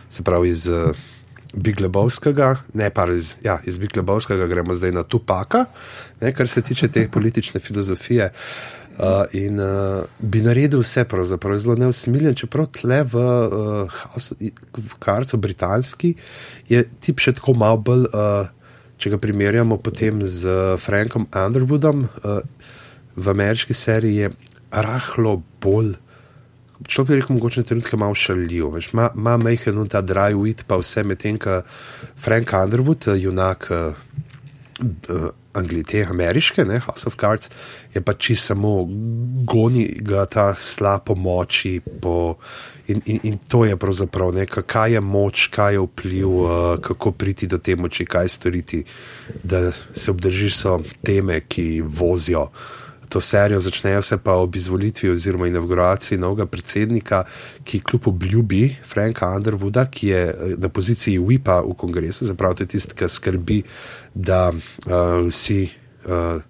se pravi iz uh, Big Lebowskega, ne pa iz, ja, iz Big Lebowskega gremo zdaj na Tupaka, ne, kar se tiče te politične filozofije. Uh, in uh, bi naredil vse, pravzaprav je zelo neusmiljen, čeprav tle v, uh, House- v Karcu, britanski, je tip še tako malo bolj, uh, če ga primerjamo potem z uh, Frankom Underwoodom, uh, v ameriški seriji je rahlo bolj. Človek bi rekel, mogoče na trenutke malo šaljiv. veš, Ima majhen un ta dry wit, pa vse medtem, ko Frank Underwood, eh, junak uh, uh, Anglije, te ameriške, ne, House of Cards, je pa čisto samo goni ga ta slab po moči. Po, in, in, in to je pravzaprav nekaj, kaj je moč, kaj je vpliv, uh, kako priti do te moči, kaj storiti, da se obdržiš so teme, ki vozijo to serijo, začnejo se pa ob izvolitvi oziroma inauguraciji novega predsednika, ki kljub obljubi Franka Underwooda, ki je eh, na poziciji WIP-a v kongresu, zapravo tisti, ki skrbi, da uh, vsi uh,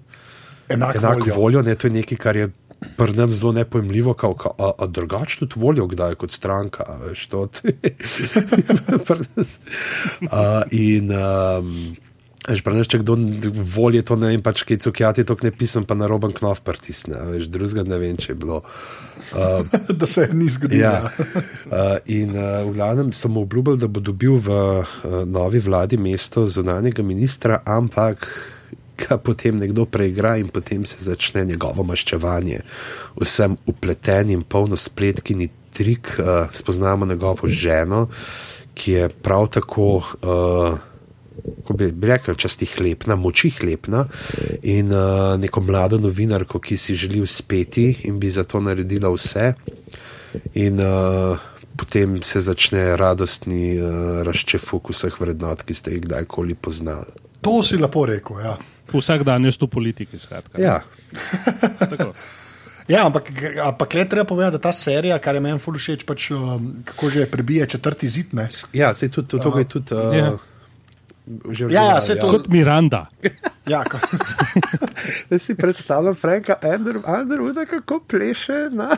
Enak, enak voljo. voljo, ne, to je nekaj, kar je. Pri nam zelo nepojmljivo, kao, kao, a, a drugače tudi volijo, kdaj kot stranka. Veš, to, uh, in um, Veš, praviš, če kdo voli, to ne vem, pač kaj cukjati, to ne pisem, pa na roben knof pritisne. Veš, drugega ne vem, če je bilo. Uh, da se ni zgodilo. ja. uh, in uh, v glavnem sem obljubil, da bo dobil v uh, novi vladi mesto zunanjega ministra, ampak ga potem nekdo preigra in potem se začne njegovo maščevanje. Vsem upletenim, polno spletkini trik, uh, spoznamo njegovo ženo, ki je prav tako. Uh, Ko bi bi rekel, časti hlepna, moči hlepna, in uh, neko mlado novinarko, ki si želi uspeti in bi za to naredila vse. In uh, potem se začne radostni uh, razčefuk vseh vrednot, ki ste jih kdajkoli poznali. To si lepo rekel. Ja. Vsak dan je tu politiki, skratka. Ja, Tako. Ja, ampak, ampak le treba povedati, da ta serija, kar je meni ful všeč, pač, um, kako že prebije četrti zid. Ne? ja se tudi to, to je tudi. Uh, Ja. Že Ja, ja, original, saj to- Kot Miranda. Ja, ko, Jaz si predstavljam Franka Under- Underwooda, kako pleše na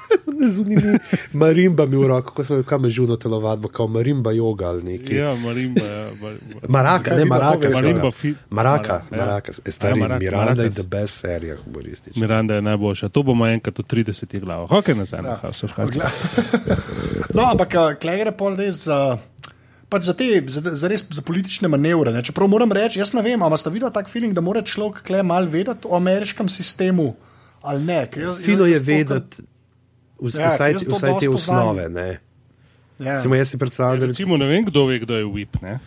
zunimi marimbami v roko, ko smo jo kam žuno telovadbo, kao marimba joga ali nekaj. Ja, Marimba. Ja, Mar- Maraka, ne Maraka. Marimba fi- Maraka, Mara- ja. Maraka, e, stari Ja, Maraka, Miranda je Marakas. the best serija humoristična. Miranda je najboljša. To bomo enkrat v 30 glavah. Hokej nazaj na House of Cards. no, ampak klej gre pol res za. Pač za, te, za, za, res, za politične manevre. Ne? Čeprav moram reči, jaz ne vem, ali ste videli tak feeling, da mora človek klej malo vedeti o ameriškem sistemu ali ne. Fino je vedeti Ja, vsaj, jaz to vsaj te osnove. Ja. Samo jaz si predstavljam, da Recimo, ne vem, kdo ve, kdo je WIP. Ne?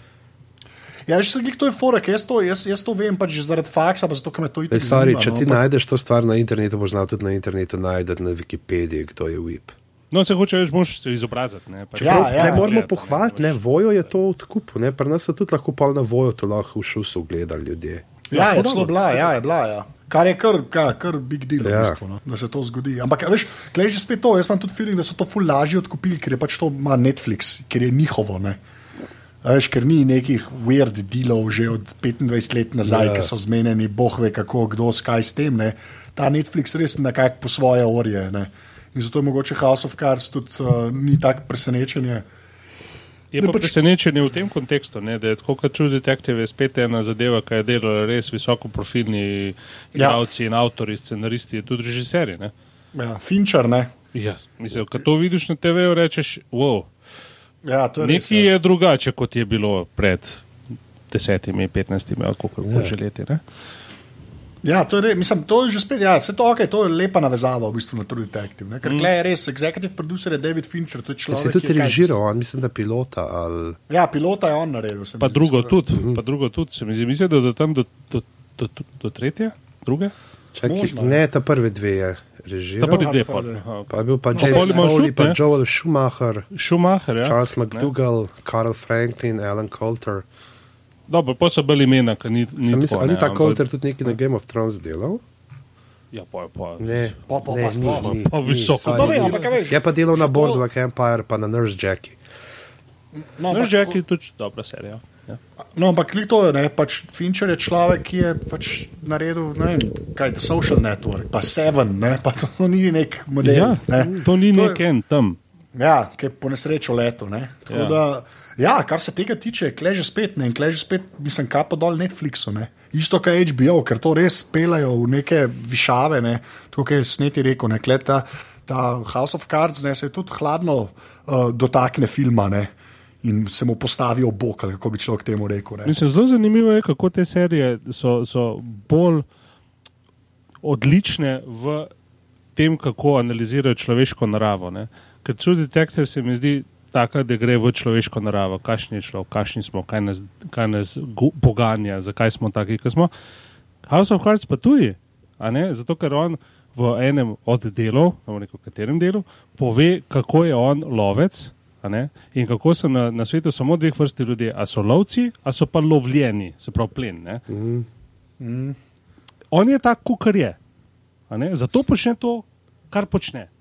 Ja, že se to je forek, jaz to, jaz, jaz to vem pač zaradi faksa, pa zato, ker me to Ej, sorry, zanima, če no, ti ampak- najdeš to stvar na internetu, boš znal tudi na internetu najti na Wikipediji, kdo je WIP. No, se hoče več, moš se izobraziti. Ne, pač Ja, ja. ne moramo Gledati, pohvaliti, ne, ne, vojo je to odkup, ne, pri nas so tudi lahko pol na vojo to lahko v šusu gledali ljudje. Ja, je podobno. celo bila, ja, je bila. Ja. Kar je kar, kar, kar big deal, Ja. ja. v bistvu, no, da se to zgodi. Ampak, veš, klej že spet to. Jaz imam tudi feeling, da so to ful lažje odkupili, ker je pač to ima Netflix, ker je njihovo. Ne. A Veš, ker ni nekih weird dealov že od 25 let nazaj, Ja. ja. ki so zmenjeni, boh ve kako, kdo s kaj s tem. Ne. Ta Netflix res nekako po svoje orje. Ne. In zato je mogoče House of Cards tudi uh, ni tako presenečenje. Je Ne, pa pač- presenečenje v tem kontekstu, ne, da je tako kot True Detective je spet ena zadeva, ki je delala res visokoprofilni Ja. igralci in avtori, scenaristi, tudi režiserji. Ne. Ja, Fincher, ne. Ja, mislim, ko to vidiš na TV-ju, rečeš, wow, Ja, je res, nekaj ja. je drugače, kot je bilo pred desetimi, petnajstimi ali kako Ja. že leti. Ne. Ja, to je, re- mislim, to je že spet, ja, se to, okay, to je lepa navezava v bistvu na True Detective. Ne? Ker mm. je res, executive producer je David Fincher, to je Ja, človek. se je tudi ki je kaj- režiral, on mislim, da pilota. Ali... Ja, pilota je on naredil. Pa drugo tudi, Mhm. pa drugo tudi, se mi zdi, mislim, da do tam do, do, do, do, do tretje, druge. Čakaj, Možno. ne, ta prvi dve je Ta režiral. prvi Aha, dve pa pa. Pa je bil pa pol James Foley, pa ne? Joel Schumacher, Schumacher, ja. Charles Ne. McDougall, Karl Franklin, Alan Coulter. Dobro, pa so bili imena, ki ni, ni Sem tako, ali ni ta ampak- Coulter tudi nekaj na Game of Thrones delal? Ja, pa, pa. Ne, Pa- pa- ne, pa ni, ni, Pa ni, visoko. sorry, ni. ampak a veš, Je pa delal na to- Boardwalk Empire, pa na Nurse Jackie. No, No, ampak- Jack je tudi dobra serija. Ja. No, ampak klik to je, ne, pač Fincher je človek, ki je pač naredil, ne vem, kaj je Social Network, pa Seven, ne, pa to ni nek model. Ja, ne. to ni je- nek en tam. Ja, ki je po nesrečo leto. Ne. Tako. Ja. Da, ja, kar se tega tiče, kleže spet ne, in kleže spet, mislim, kapo dol Netflixu. Ne. Isto kot HBO, ker to res pelajo v neke višave, ne. kot je sneti rekel, ne, Kle ta, ta House of Cards ne, se tudi hladno uh, dotakne filma ne, in se mu postavi ob bok, kako bi človek temu rekel. Mislim, zelo zanimivo je, kako te serije so, so bolj odlične v tem, kako analizirajo človeško naravo. Ne? Ker True Detective se mi zdi taka, da gre v človeško naravo, kakšni je človek, kakšni smo, kaj nas, kaj nas poganja, zakaj smo taki, kot smo. House of Cards pa ne? zato ker on v enem od delov, ne vem, v katerem delu, pove, kako je on lovec. a ne, In kako so na, na svetu samo dveh vrsti ljudi, a so lovci, a so pa lovljeni, se pravi plen. ne. On je tak, kot je. a ne, Zato počne to, kar počne.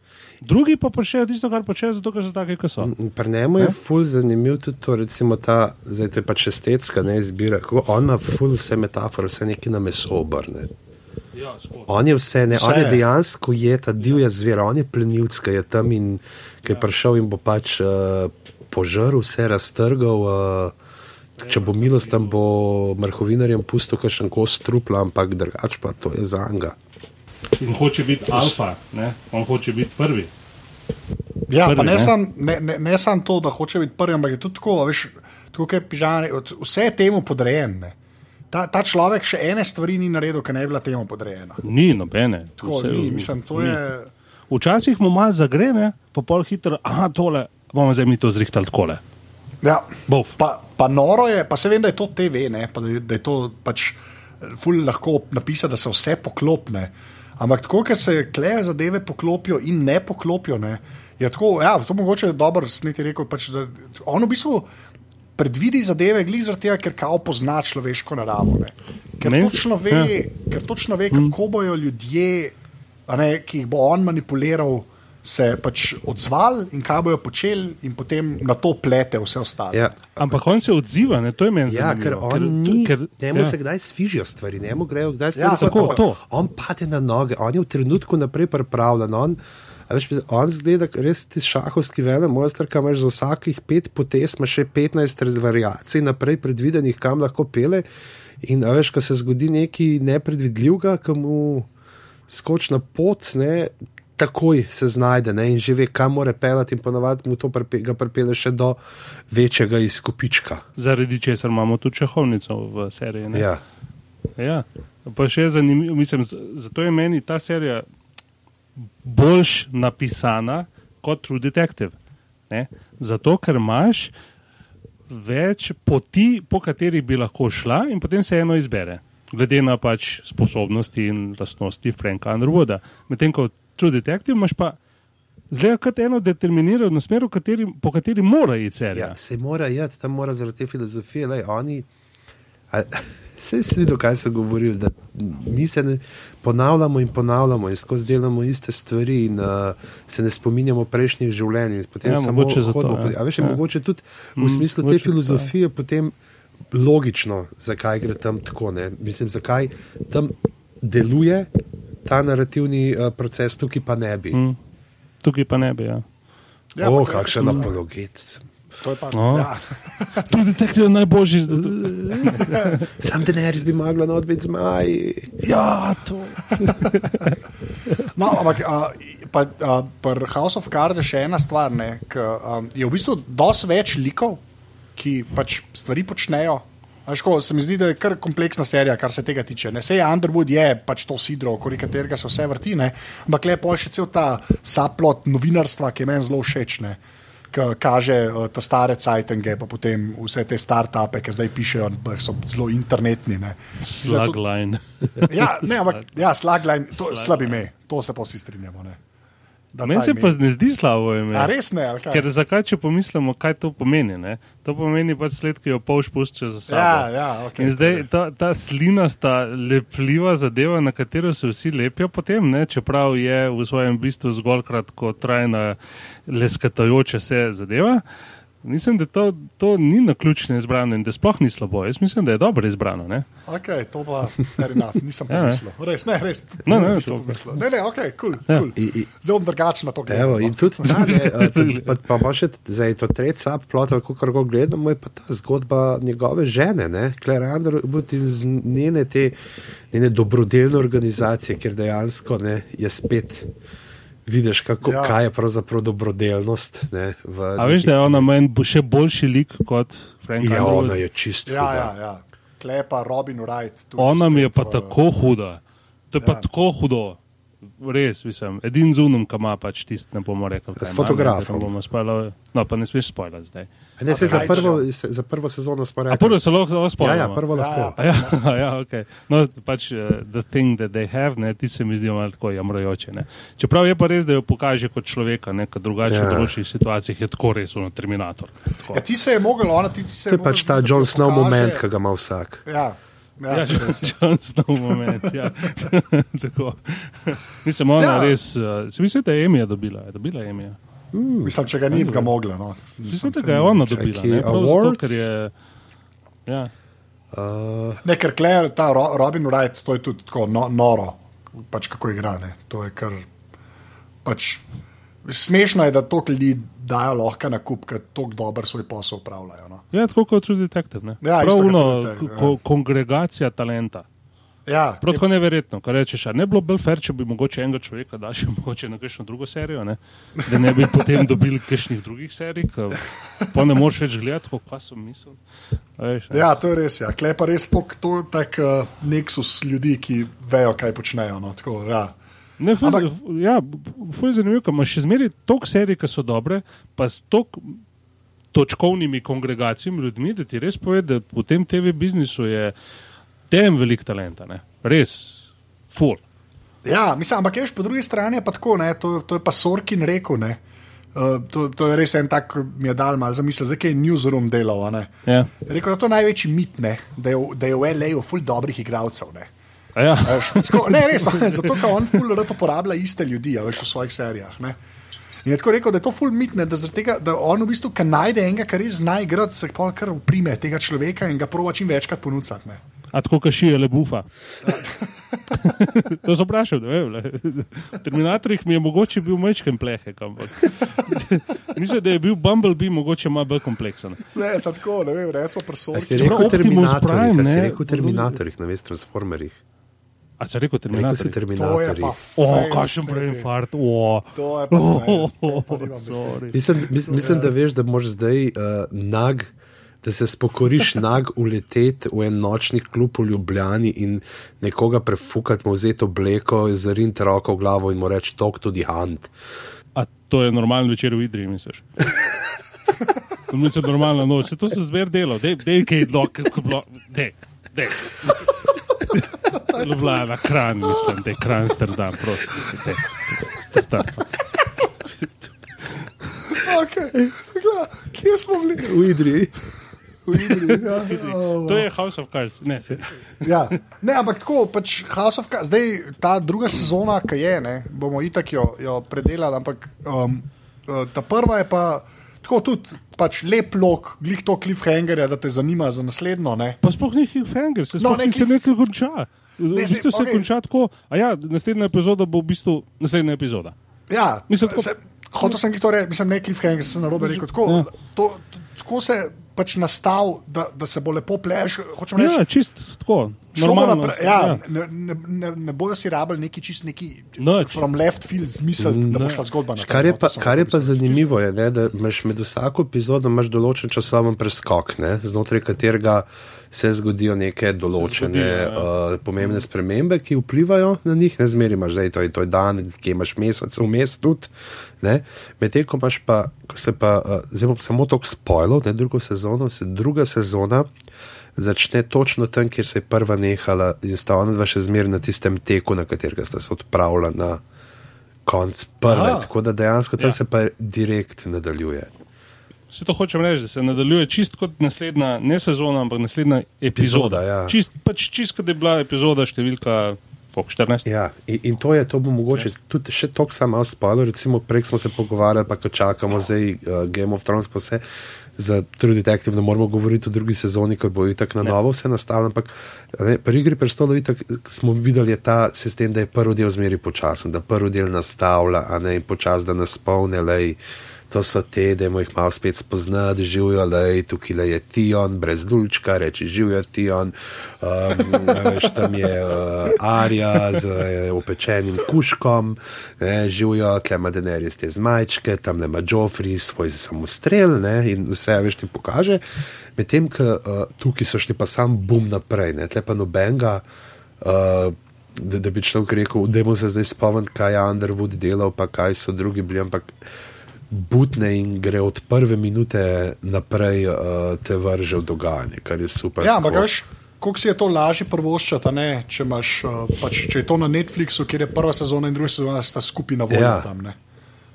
Drugi pa počnejo tisto, kar počnejo, zato ker so taki, kot so. In Pri njemu je ful zanimiv tudi to, recimo ta, zdaj to je pač estetska ne izbira, kako on ima ful vse metafore, vse neki na meso obrne. Ja, skozi. On je vse, ne, Vse on je je. dejansko je ta divja zver, on je plenilc, ki je tam in ki je prišel in bo pač uh, požrl vse, raztrgal. Uh, če bo milosten, bo mrhovinarjem pustil kakšen kos trupla, ampak drugače pa to je za njega. In hoče biti alfa, ne? on hoče biti prvi. Ja, Prvi, pa ne, ne? sam, ne, ne, ne samo to, da hoče biti prvi, ampak je tudi tako, veš, tako je pižani, od- vse je temu podrejen. Ne. Ta, ta človek še ene stvari ni naredil, ki ne bi bila temu podrejena. Ni nobene. Tako, Vse- ni, mislim, to ni. je. Včasih mu malo zagrene, pa pol hitro, aha, tole, bomo zdaj mi to zrihtali takole. Ja, Bov. pa, pa noro je, pa se vem, da je to TV, ne, pa da, da je to pač ful lahko napisati, da se vse poklopne. Ampak tako, ker se kleje zadeve poklopijo in ne poklopijo, ne, je tako, ja, to mogoče je dobro sneti rekel, pač, da on v bistvu predvidi zadeve, glih zaradi tega, ker kao pozna človeško naravo. Ne. Ker točno ve, ja. ker točno ve kako bojo ljudje, ne, ki jih bo on manipuliral, se pač odzvali in kaj bojo počeli, in potem na to plete vse ostalo. Ja, Ampak on se odziva, ne? to je meni Ja, ker zanimivo. on ni, ker, njemu ja. se kdaj svižijo stvari, njemu grejo kdaj Ja, stvari. pa tako, tako. to. On pade na noge, on je v trenutku naprej pripravljen. On, a veš, on zgleda res ti šahovski vele, mojster, kam imaš za vsakih pet potez, imaš še 15 variacij naprej predvidenih, kam lahko pele. In a veš, ko se zgodi nekaj nepredvidljivega, ki mu skoči na pot, ne, takoj se znajde ne, in že ve, kam mora pelati, in ponovadi mu to pripe, ga pripele še do večjega izkupička. Zaradi česar imamo tudi čehovnico v seriji. ne. Ja. Ja. Pa še zanimivo, mislim, zato je meni ta serija boljš napisana kot True Detective. Ne? Zato, ker imaš več poti, po katerih bi lahko šla, in potem se eno izbere, glede na pač sposobnosti in lastnosti Franka Underwooda. Medtem ko True Detective imaš pa zelo kot eno determinirano smer, kateri, po kateri mora iti serija. Ja, se mora jeti, tam mora zaradi te filozofije. Lej, oni, a, se je videl, kaj so govorili, da mi se ne ponavljamo in ponavljamo in skozi delamo iste stvari in uh, se ne spominjamo prejšnjih življenj. Potem Ja, samo mogoče zato, hodimo ja. A veš, je Ja. mogoče tudi v Mm, smislu te mogoče filozofije potem logično, zakaj gre tam tako. Ne? Mislim, zakaj tam deluje ta narativni uh, proces, tukaj pa ne bi. Mm. Tukaj pa ne bi. Ja. Ja, o, pa 20 kakšen apologet. To je pa. O. Ja. Tu detektiv je najboljši. Sam Daenerys bi mogla not biti zmaj. Ja, to. No, ampak pa, pri House of Cards je še ena stvar, ne, k, um, je v bistvu dosti več likov, ki pač stvari počnejo. Ško, se mi zdi, da je kar kompleksna serija, kar se tega tiče. Ne? Sej Underwood je pač to sidro, okoli katerega se vse vrti, ne? ampak lepo je še cel ta saplot novinarstva, ki je meni zelo všeč. Ne? Ki kaže uh, te stare cajtenge, pa potem vse te start-upe, ki zdaj pišejo, so zelo internetni. Slagline. Ja, ne, ampak ja, slagline, to je slab ime, to se pa vsi strinjamo. Ne. Meni se pa ne zdi slabo ime. A res ne? Ker zakaj, če pomislimo, kaj to pomeni? Ne? To pomeni pač sled, ki jo polš pušča za sabo. Ja, ja, In zdaj ta, ta slinasta, lepljiva zadeva, na katero se vsi lepijo, potem, ne? čeprav je v svojem bistvu zgolj kratkotrajna, leskatajoča se zadeva. Mislim, da to, to ni na ključno izbrano in da sploh ni slabo. Jaz mislim, da je dobro izbrano. Ne? Okay, to pa fair enough, nisem Ja, pomislil. Res, ne, res. Ne, ne, nisem to- pomislil. Ne, ne, ok, kul. Ja. Cool. Zdaj bom drugačen na to gledal. Evo, no. in tudi t- pa, pa, pa še zdaj to tretji subplot, kako ga gledamo, je pa ta zgodba njegove žene, ne, Claire Underwood in z njene te njene dobrodelne organizacije, ker dejansko ne, je spet. Vidiš, kako, Ja. kaj je pravzaprav dobrodelnost. Ne, v A veš, da je ona meni bo- še boljši lik kot Frank Ja, Underwood? ona je čisto. Ja, ja, ja. Klepa Robin Wright. tu Ona mi je pa v- tako huda. To je pa Ja. tako hudo. Res, mislim, edin zunum, ki ima pač tisti, ne bomo rekli. S fotografom. ne, da ne bomo spoilali. No, pa ne smeš spoilati zdaj. Ne, se za, prvo, se, za prvo sezono smo A rekli. prvo se lahko ja, spoilamo. ja, prvo Ja, lahko. ja. A Ja, ja, okay. No, pač uh, the thing that they have, ne, ti se mi zdijo malo tako jamrajoče. Ne. Čeprav je pa res, da jo pokaže kot človeka, ne, kot drugače Ja. v določenih situacijah je tako res, ono Terminator. Tako. Ja, ti se je mogel, ona ti, ti se To je pač ta da Jon pokaže- Snow moment, ki ga ima vsak. Ja, ja, Ja, je. John Snow moment. Ja. Tako. Mislim, ona Ja. ja. res. Uh, se misli, da je Emija dobila? Je dobila Emija. Mislim, če ga ni ga mogla. No. Mislim, da ga je ona dobila. Ne, Prav zato, ker je. Ja. Uh, Ne, ker Claire, ta Ro- Robin Wright, to je tudi tako no, noro, pač kako igra. Ne. To je kar. Pač, smešno je, da toliko ljudi dajo lahko na kup, ker tako dobro svoj posel upravljajo. No. ja, tako kot True Detective. Ne? Ja, Prav isto kot uno, True Detective, ko, ja. kongregacija talenta. Ja, Prav tako neverjetno, kar rečeš. Ne bi bilo bolj fair, če bi mogoče enega človeka dal še mogoče na kakšno drugo serijo, ne? da ne bi potem dobili kakšnih drugih serij, ki pa ne moreš več gledati, kot pa sem mislil. Ja, to je res. Ja. Klej pa res tok, to je tak uh, neksus ljudi, ki vejo, kaj počnejo. No. Tako, ja. Ne, fuz, Ampak- ja, fuz je zanimivo, ker imaš še zmeraj toliko serij, ki so dobre, pa s toliko točkovnimi kongregacijami ljudmi, da ti res pove, da v tem TV biznisu je tem velik talenta, ne? res, full. ja, mislim, ampak veš, po drugi strani je pa tako, ne, to, to je pa Sorkin rekel. Ne. Uh, to, to je res en tak, mi je dal malo za misel, zdaj je newsroom delal. ne. Ja. Rekel, da je to največji mit, ne, da je, da je v L.A. ful dobrih igralcev. Ne. A Ja. A veš, tako, ne, res, zato ker on ful rad uporablja iste ljudi, veš, v svojih serijah. Ne. In je tako rekel, da je to ful mit, ne, da, tega, da on v bistvu, ki najde enega, kar res zna igrati, se pa kar uprime tega človeka in ga prova čim večkrat ponuditi. Ne. A tako kašije le bufa. to sem vprašal, ne vem. Le. V Terminatorjih mi je mogoče bil mečken plehek, ampak mislim, da je bil Bumblebee mogoče malo bolj kompleksen. Ne, sem tako, ne vem, recimo prostor. si rekel Optimus Terminatorjih, Prime, a si ne, rekel Terminatorjih, na vest Transformerjih. A? To je pa Terminatorjih. O, kakšen ne, brain te. fart, o. To je pa Oh, oh, sorry. Mislim, mis, mislim, da veš, da moraš zdaj uh, nag, da se spokoriš nag uleteti v en nočni klub v Ljubljani in nekoga prefukati, mu vzeti obleko, zarinti roko v glavo in mu reči: Talk to the hunt. A to je normalen večer v Idriji, misliš? To je normalna noč, Se to se zver delo, dej, dej kaj dok, dej, dej. Ljubljana, kran, mislim, da je kran Amsterdam, prosim, si te. te star. Okay. Kje smo bili? V Idriji. V ja. To je House of Cards, ne, se. Ja. Ne, ampak tako, pač House of Cards, zdaj ta druga sezona, ki je, ne, bomo itak jo, jo predelali, ampak um, uh, ta prva je pa tako tudi pač lep lok, glih to cliffhangerja, da te zanima za naslednjo. Ne. Pa sploh ni Cliffhanger, se No, sploh ne, no, se cliff- nekaj konča. V Ne, bistvu saj, se okej. konča tako, a ja, naslednja epizoda bo v bistvu naslednja epizoda. Ja, Mislim, mislim, se, hotel sem to reči, mislim, ne cliffhanger, sem na robe rekel. Tako, Ja. to, tako se pač nastav, da, da se bo lepo pleš. Hočem reči, Ja, čist tako. Normalno. naprej, ja, ne, ne, ne, ne bojo si rabili neki čist neki Nič. from left field zmisel, da bo šla zgodba naprej. Kar je pa, kar je pa zanimivo, je, ne, da imaš med vsako epizodo določen časoven preskok, ne, znotraj katerega se zgodijo neke določene zgodijo, ja. uh, pomembne spremembe, ki vplivajo na njih. Ne zmeri imaš, da je to, je- to je dan, ki imaš mesec, vmes tudi. Medtem ko imaš pa, ko se pa, uh, zdaj bom samo toliko spoilov, ne drugo sezono, se druga sezona začne točno tam, kjer se je prva nehala in sta ona dva še zmeraj na tistem teku, na katerega sta se odpravila na konc prve. Aha. Tako da dejansko tam ja. se pa direkt nadaljuje. Vse to hočem reči, da se nadaljuje čist kot naslednja, ne sezona, ampak naslednja epizoda. Epizoda, ja. Čist, pač čist, kot je bila epizoda številka fok, 14. Ja, in, in to je, to bo mogoče ja. tudi še toliko samo spalo. Recimo, prej smo se pogovarjali, pa ko čakamo zdaj uh, Game of Thrones, pa vse. Za True Detective ne moramo govoriti o drugi sezoni, ker bo itak na novo vse nastavljeno. Ampak ne, pri igri prestolov itak smo videli ta sistem, da je prvi del zmeri počasen, da prvi del nastavlja, a ne in počas, da nas spomne, lej. To so te, da jih malo spet spoznati, živijo, da je tukaj je Tion, brez dulčka, reči živijo Tion. Um, veš, tam je uh, Arja z uh, opečenim kuškom, ne, živijo, tle ima Denerys te zmajčke, tam ima Joffrey svoj samostrel ne, in vse veš ti pokaže. Medtem, ko uh, tukaj so šli pa sam bum naprej, ne, tle pa nobenega. Uh, Da, da bi človek rekel, da bomo se zdaj spomnili, kaj je Underwood delal, pa kaj so drugi bili, ampak butne in gre od prve minute naprej, uh, te vrže v dogajanje, kar je super. Ja, ampak veš, koliko si je to lažje prvoščati, če, imaš, uh, pač, če je to na Netflixu, kjer je prva sezona in druga sezona, sta skupaj na voljo Ja. tam. Ne.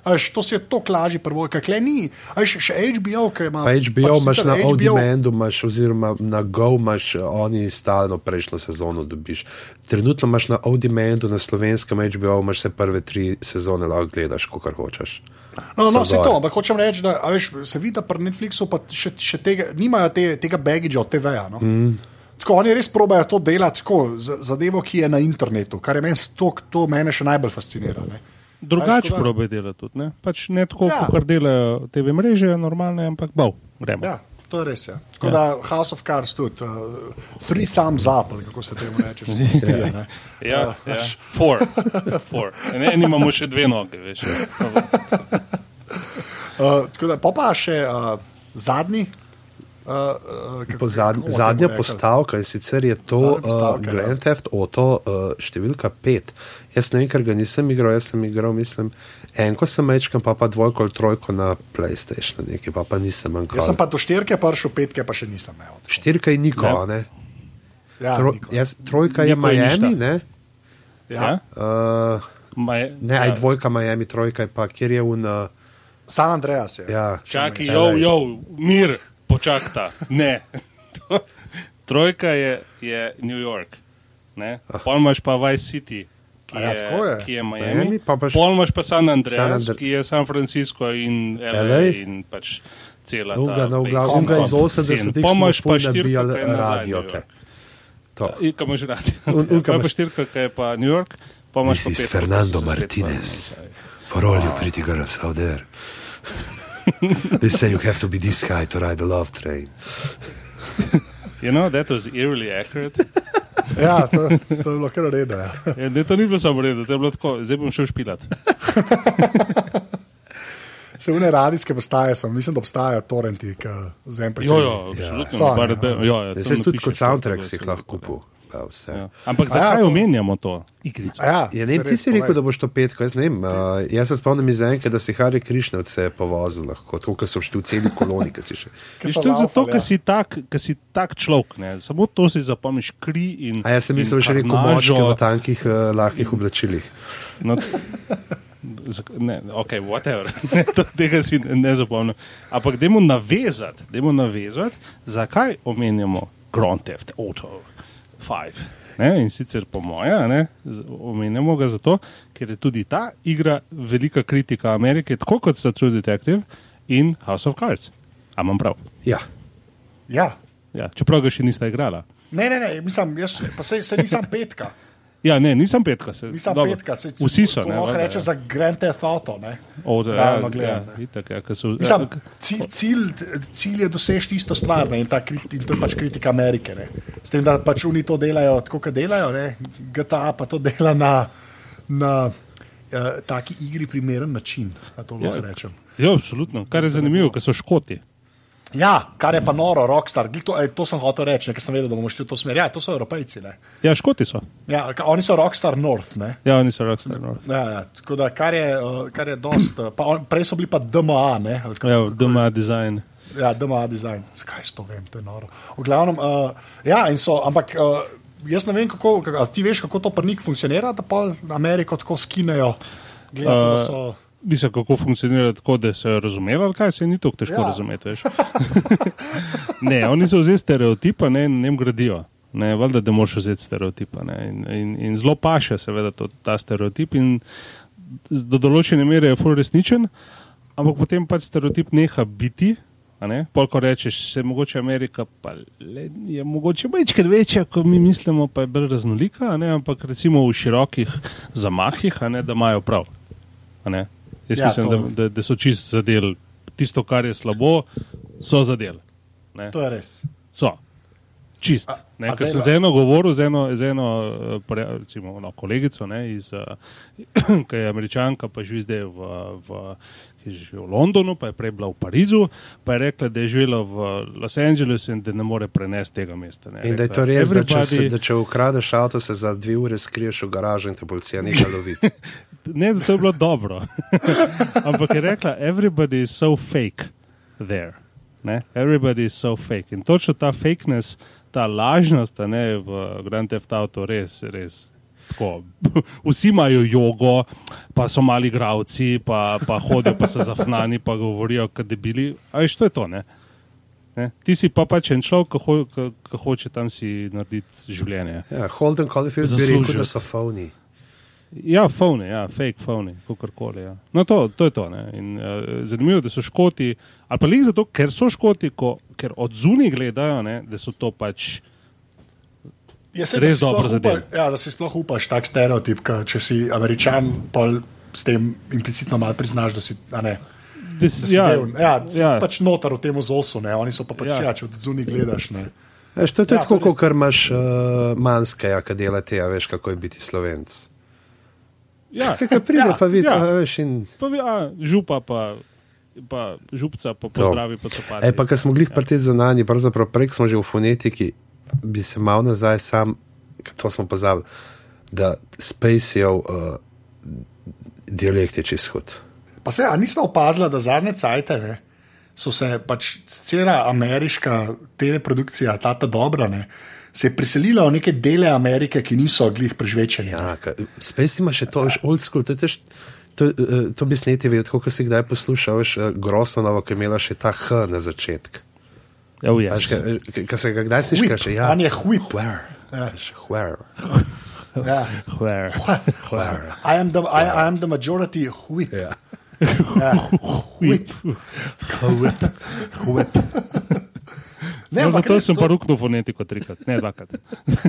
A Veš, to si je to lažje prvo, kaj kle ni. A Veš, še HBO, ki ima. Pa HBO pač imaš na HBO on-demandu, imaš, oziroma na Go imaš, eh, oni stalno prejšnjo sezono dobiš. Trenutno imaš na on-demandu, na slovenskem HBO imaš se prve tri sezone, lahko gledaš, kar hočeš. No, no, se gor. to, ampak hočem reči, da a veš, se vidi, da pri Netflixu pa še, še tega, nimajo te, tega bagagea od TV-ja. No? Mm. Tako, oni res probajo to delati tako, zadevo, ki je na internetu, kar je meni to, to mene še najbolj fascinira. Ne? Drugače Veš, probe delati tudi. Ne? Pač ne tako, Ja. ja. kot delajo TV mreže, normalne, ampak bav, gremo. Ja, to je res. Ja. Tako ja. da House of Cards tudi, uh, three thumbs up, kako se temu reče. trije, ne. Ja, ja. Four. Four. Ne, imamo še dve noge, veš. Uh, tako da, pa pa še uh, zadnji. Uh, uh, kako- Po zad, kako bomo zadnja postavka in sicer je to uh, ja. Grand Theft Auto uh, številka 5. Jaz ne vem, ker ga nisem igral, jaz sem igral, mislim, enko sem mečkam, pa pa dvojko ali trojko na PlayStation, nekaj pa pa nisem manjkal. Jaz sem pa do štirke prišel, petke pa še nisem imel. Štirka je Niko, Ja. ne? Ja, Tro, Niko. jaz, trojka je Miami, ne? ja. Uh, Ma ne, ja. aj dvojka Miami, trojka je pa, kjer je un. Uh, San Andreas je. ja. Čakaj, jo, jo, mir, počakta. Ne. Trojka je, je New York, ne? pol imaš pa Vice City, ki A ja, je, je. ki je Miami, Miami, pa pač- pol imaš pa San Andreas, San Andre... ki je San Francisco in LA, LA? in pač cela Unga, ta. base. ga, Kom, unga kom. iz 80-ih Pol smo imaš pa nazaj radio. To. In kam imaš radio? Un- un- Pa kam pa imaš- štirka, ki je pa New York, pa imaš pa pet, Fernando Martinez. For all you pretty girls out there. They say you have to be this high to ride the love train. You know, that was eerily accurate. Ja, to, to je bilo kar redo. Ja. Ja, ne, to ni bilo samo redo, to je bilo tako, zdaj bom šel špilat. Se vne radijske postaje, sem, mislim, da obstajajo torrenti, ki z MP3. Jo, jo, absolutno. So, Ja, ne, Pirate Bay- jo, ja, se tudi kot soundtrack si jih to. lahko kupil. Pa vse. Ja. Ampak A zakaj ja, to- omenjamo to igrico? A Ja, Ja, ne, ti si rekel, da boš to petko. Jaz, ne vem, uh, jaz se spomnim iz enke, da si Hari Krišnevce povozil, lahko, tako kot so šli v celi koloni. še- Veš, to je zato, laufali, ker si tak, ker si tak človek, ne? samo to si zapomniš kri in. A jaz sem mislil, že rekel moške v tankih uh, lahkih oblačilih. No, ne, ok, whatever. Ne, to, tega si ne, ne zapomnim. Ampak dajmo navezati, dajmo navezati, zakaj omenjamo Grand Theft Auto 5. Ne, in sicer po mojem, omenjamo ga zato, ker je tudi ta igra velika kritika Amerike, tako kot sta True Detective in House of Cards. A imam prav? Ja. Ja. Ja, čeprav ga še nista igrala. Ne, ne, ne, mislim, jaz pa se, se nisem petka. Ja, ne, nisem petka. Se, Nisem dobro. petka, se, Vsi so. To ne, lahko reče ja. za Grand Theft Auto. Ne? O, da, realno ja, gledano, ja, itak, ja, so, Mislim, ja, cilj, cilj, cilj je doseči isto stvar ne, in, ta, in to je pač kritika Amerike. Ne. S tem, da pač oni to delajo tako, kot delajo, ne. GTA pa to dela na, na uh, taki igri primeren način. To lahko Ja. rečem. ja, absolutno. Kar je zanimivo, ker so škoti. Ja, kar je pa noro, rockstar, to, ej, to sem hotel reči, ne, ker sem vedel, da bomo šli v to smer. Ja, to so evropejci. Ne. Ja, škoti so. Ja, ka- oni so rockstar North. Ne. Ja, oni so rockstar. No. Ja, ja, tako da, kar je, uh, kar je dost, uh, pa on, prej so bili pa DMA, ne, kako- Ja, doma design. Ja, DMA design. Zakaj to vem, to je noro. V glavnem, uh, ja, in so, ampak uh, jaz ne vem, kako, kako, ti veš, kako to prnik funkcionira, da pa Ameriko tako skinejo. Glede, uh, Mislim, kako funkcionira tako, da se je razumelo, ali kaj se ni tako težko Ja. razumeti. ne, oni so vzeli stereotipa ne, in njim gradijo. Ne, valjda, da moraš vzeti stereotipa. Ne, in, in, in zelo paše, seveda, to, ta stereotip. In do določene mere je full resničen, ampak potem pač stereotip neha biti. Polko rečeš, se mogoče Amerika, pa le, je mogoče majčkrat večja, kot mi mislimo, pa je bolj raznolika, ampak recimo v širokih zamahih, ne, da imajo prav. Jaz Ja, mislim, to- da, da, da so čist zadel tisto, kar je slabo, so zadel. Ne. to je res. So. Čist. A- Ne, a ker sem z eno govoril, z eno, z eno eh, pre- recimo, no, kolegico, ne, iz, uh, ki je američanka, pa živi zdaj v, v, ki živi v Londonu, pa je prej bila v Parizu, pa je rekla, da je živela v Los Angelesu in da ne more prenesti tega mesta. Ne. In da je to Rekla, res, da če, se, "Everybody- da če ukradeš avto, se za dve ure skriješ v garažu in te policija nekaj lovi. Ne, da to je bilo dobro. Ampak je rekla, everybody is so fake there. Ne? Everybody is so fake. In točno ta fakeness, ta lažnost, a ne v Grand Theft Auto, res, res. Tako. Vsi imajo jogo, pa so mali gravci, pa, pa hodijo, pa so zafnani, pa govorijo, da debili. A veš, to je to, ne? ne? Ti si pa pač en človek, ki ho, ki- ki hoče tam si narediti življenje. Ja, Holden Caulfield bi rekel, da so foni. Ja, fone, ja, fake fone, kakorkoli. Ja. No, to, to je to. ne. In, uh, zanimivo je, da so škoti, ali pa le zato, ker so škoti, ko, ker od zunaj gledajo, ne, da so to pač. Jaz se, Res dobro upa- zadev. Ja, da si sploh upaš tak stereotip, ka, če si američan, pol s tem implicitno malo priznaš, da si. a Ne, Da si, ja, del, ja, ja, pač noter v tem zosu, ne, oni so pa pač, ja. Ja. ja, če od zunaj gledaš. Ne. Veš, to je Ja, ja, tako, to res. kot imaš uh, manjskega, ki dela te, a veš, kako je biti slovenc. ja, Kaj ka pride, Ja, ja, pa vidi, ja. ja. veš, in pa, vi- a, župa pa. Pa župca pa pozdravi pod sopati. E, pa, ker smo glih pri tej zunanji, pravzaprav prej smo že v fonetiki, bi se mal nazaj sam, to smo pozabili, da Spacejev uh, dialekt je čist hud. Pa se, a niste opazili, da zadnje cajte ne, so se pač cela ameriška TV produkcija, ta ta dobra, ne, se je preselila v neke dele Amerike, ki niso glih prežvečeni. Ja, Space ima še to, veš, old school, to je tež. To, uh, to bi sneti vedeti, kako si kdaj poslušal, uh, Grosmanovo, ki je imela še ta H na začetku. Ja, Veš, jas. Kaj se ga kdaj slišiš, Whip, kaže, ja. on je whip. Where? Ja. Veš, Where? Ja. Where? Where? I am the, I, I am the majority whip. Ja. Ja. Whip. Whip. Whip. Ne, No, zato res, sem to- pa ruknil fonetiko trikrat, ne dvakrat.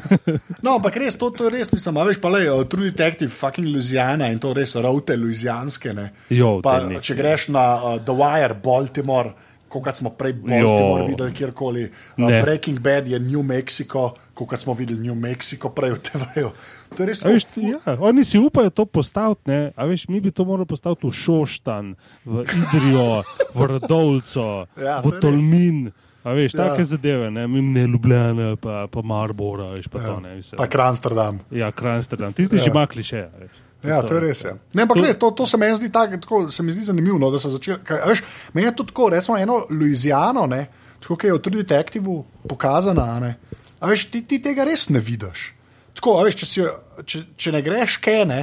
No, ampak res, to, to je res, mislim, a veš, pa le, uh, True Detective, fucking Louisiana in to res route luizijanske. ne. Jo, Pa, te neki. če greš na uh, The Wire, Baltimore, kot smo prej Baltimore Jo. videli kjerkoli, uh. Breaking Bad je New Mexico, kot smo videli New Mexico prej v TV-ju. To je res Veš, ja, oni si upajo to postaviti, ne? a veš, mi bi to morali postaviti v Šoštan, v Idrijo, v Radovljico, Ja, v to je res. Tolmin. A veš, Ja. take zadeve, ne, ne Ljubljana, pa, pa Maribora, veš, pa Ja. to ne. Veš, pa Kransterdam. ja, Kransterdam, tisti ja. že ima kliše. Veš. Ja, to je res. Ja. Ne, ampak To- res, to, to se meni zdi, tak, tako, se mi zdi zanimivo, no, da so začeli. kaj, Veš, meni je to tako, recimo eno Louisiano, ne, tako kot je v True Detectivu pokazana. Ne, a veš, ti, ti tega res ne vidiš. Tako, veš, če, si, če, če ne greš kaj, ne.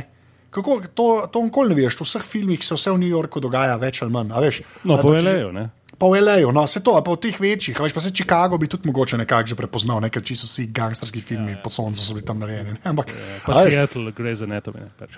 Kako, to to nikoli ne veš, v vseh filmih se vse v New Yorku dogaja, več ali manj. Veš, No, povelejo, ne. Pa v L.A.ju, no, vse to, pa v teh večjih, veš, pa se Chicago bi tudi mogoče nekako že prepoznal, ne, ker čisto vsi gangsterski filmi ja, ja. pod soncem so bili tam narejeni. ne, Ampak, Pa a veš, Seattle, Grey's Anatomy. Ne, pač.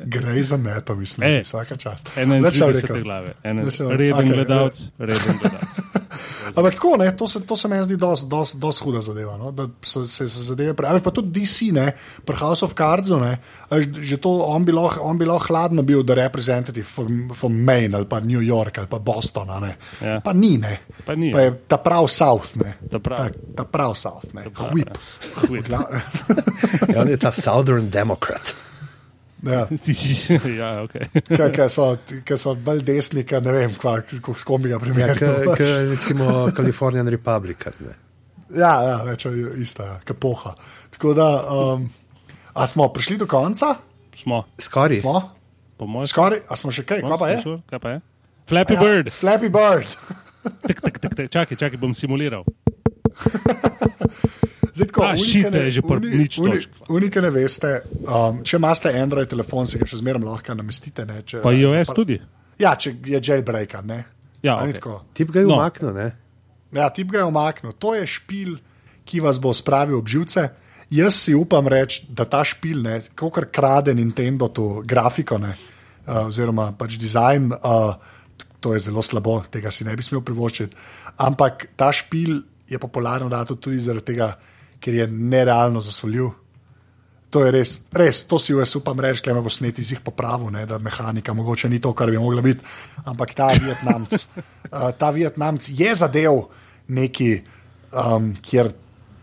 Gre za neto, mislim, Ej, vsaka čast. 31 Nič ne bom rekel. glave, Ene- Nič ne bom- reden okej, gledalec, reden gledalec. Ampak tako, ne, to, se, to se meni zdi dosti huda zadeva. No? Da se, se, se zadeve pravi. Pa tudi DC, ne, pri House of Cards, ne, že to on bi lahko hladno bil, da reprezentativ from, from Maine ali pa New York ali pa Boston. Ne. Ja. Pa ni, ne. Pa ni, pa je ta prav South, ne. Ta prav. Ta, ta prav South, ne. prav, Whip. Whip. Ja, on je ta Southern Democrat. Ja. ja, ok. Ker so, ke so bolj desni, ker ne vem, kva, s kom bi ga Ja, primerjal. k, k, recimo Californian Republican. Ne. Ja, ja več ista, ja, kapoha. Tako da, um, a smo prišli do konca? Smo, Skoraj. Smo? Skoraj, a smo še kaj, smo, kaj pa je? Kaj pa je? Flappy Bird. Ja, Flappy Bird. Tik, tik, tik, tik. Čakaj, čakaj, bom simuliral. Zdaj, tako, A, unike shit, ne- je že uni- nič uni- točk. Unike ne veste, um, če imate Android telefon, si ga še zmeraj lahko namestite. Ne, če, Pa iOS par- tudi. Ja, če je jailbreak. Ne? Ja, okej. tako? Tip ga je No. umaknil, ne? Ja, tip ga je omaknil. To je špil, ki vas bo spravil ob živce. Jaz si upam reči, da ta špil, kot krade Nintendo, to grafiko, ne, uh, oziroma pač dizajn, uh, to je zelo slabo, tega si ne bi smel privoščiti. Ampak ta špil je popularen datum tudi zaradi tega, ker je nerealno zasvoljiv. To je res, res to si jaz upam reči, kaj me bo sneti iz jih popravil, ne, da mehanika mogoče ni to, kar bi mogla biti. Ampak ta Vietnamc, uh, ta Vietnamc je zadev neki, um, kjer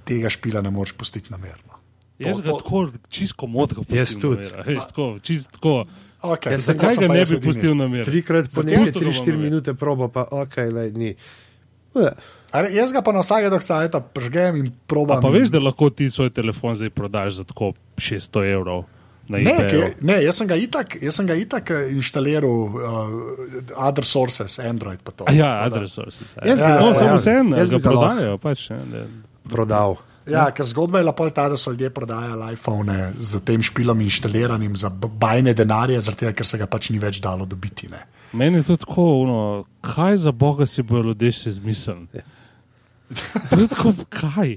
tega špila ne moreš pustiti namerno. Jaz ga tako čisto modro pustim. Jaz tudi. namera, veš, Tako, čist tako. Okay, Jaz Zakaj ga ne bi pustil na miru? Trikrat po nekaj, 3-4 naredil. minute proba, pa ok, le ni. Ja. Jaz ga pa na vsake doksajta pržgem in A probam. pa veš, da lahko ti svoj telefon zdaj prodaš za tako 600 evrov na Ne, ke, ne jaz, sem ga itak, jaz sem ga itak eh, inštaliral, uh, other sources, Android pa to. A Ja, adres sources. Jaz bi ga- No, ja, vseeno, jaz ga prodajajo. Pač, ne, da- Prodal. Ja, ker zgodba je bila pol ta, da so ljudje prodajali iPhone z tem špilom inštaliranim za bajne denarje, tega, ker se ga pač ni več dalo dobiti. Ne. Meni je to tako, ono, kaj za boga si bojo ljudje še zmislili. To je tako, kaj?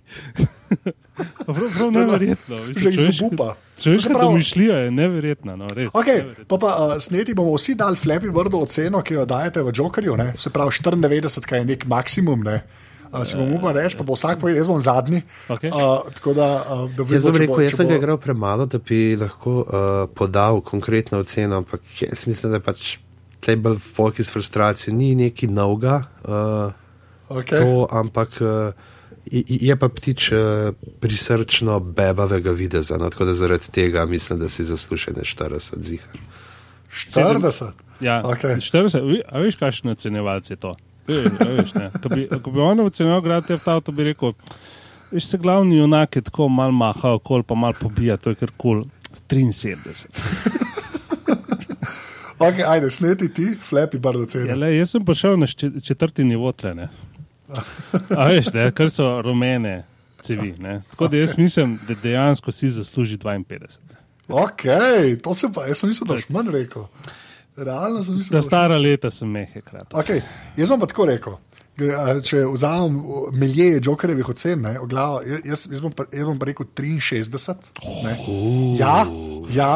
Prav, prav neverjetno. Že iz obupa. Človeška To se pravi- domišljija je neverjetna. No, res, Okay, neverjetna. pa pa uh, sneti bomo vsi dali Flappy Birdu oceno, ki jo dajete v Jokerju, ne? se pravi 94, kaj je nek maksimum. Ne? Uh, si bom upal reči, pa bo vsak povedal, jaz bom zadnji. Okej. Uh, tako da, uh, da Jaz bom rekel, bo- jaz sem ga bo- igral premalo, da bi lahko uh, podal konkretno oceno, ampak jaz mislim, da pač bolj folk iz frustracije ni neki novega, uh, Okay. to, ampak uh, je- pa ptič prisrčno bebavega videza, no, tako da zaradi tega mislim, da si zaslužene 40 ziha. 40. Ja, Okej. 40, vi- a veš, kakšen ocenjevalec je to? Veš, a veš. Ko bi, on ocenjeval Grand Theft Auto, bi rekel, veš, se glavni junak je tako mal maha okol, pa mal pobija, to je kar kul. Cool. 73. Okay, ajde, sneti ti, Flappy Bird Ja, oceno. le, jaz sem prišel na četrti nivo tle. Ne. A veš, ne, kar so rumene cevi. Ne. Tako da jaz mislim, da dejansko si zasluži 52. Ok, to se pa, jaz sem mislil, da boš manj rekel. Realno sem mislil, Na stara leta sem mehekrat. Okay, jaz bom pa tako rekel. Če vzamem milije Jokerjevih ocen, ne, glavo, jaz, jaz, bom pa, jaz bom pa rekel 63. Ne. Ja, ja,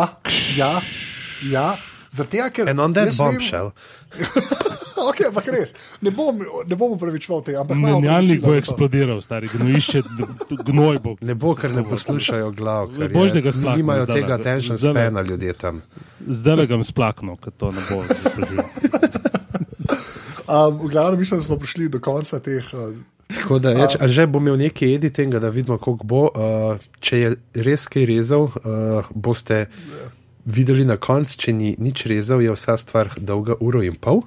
ja, ja. Zaradi tega, ker. And on that jaz vem- bombshell. Ok, ampak res. Ne bom, ne bom upravičeval tega. Menjalnik bo eksplodiral, stari gnojišče, gnoj bo. Ne bo, ker ne poslušajo glav, ker Bož, da ga splaknem nimajo zdajle. tega attention Zdajle. spana ljudje tam. Zdaj le ga bom splaknil, ker to ne bo eksplodiral. Um, v glavnem mislim, da smo prišli do konca teh. Uh, Tako da, je, že bom imel nekaj editinga, da vidimo, koliko bo. Uh, če je res kaj rezal, uh, boste videli na koncu, če ni nič rezal, je vsa stvar dolga uro in pol.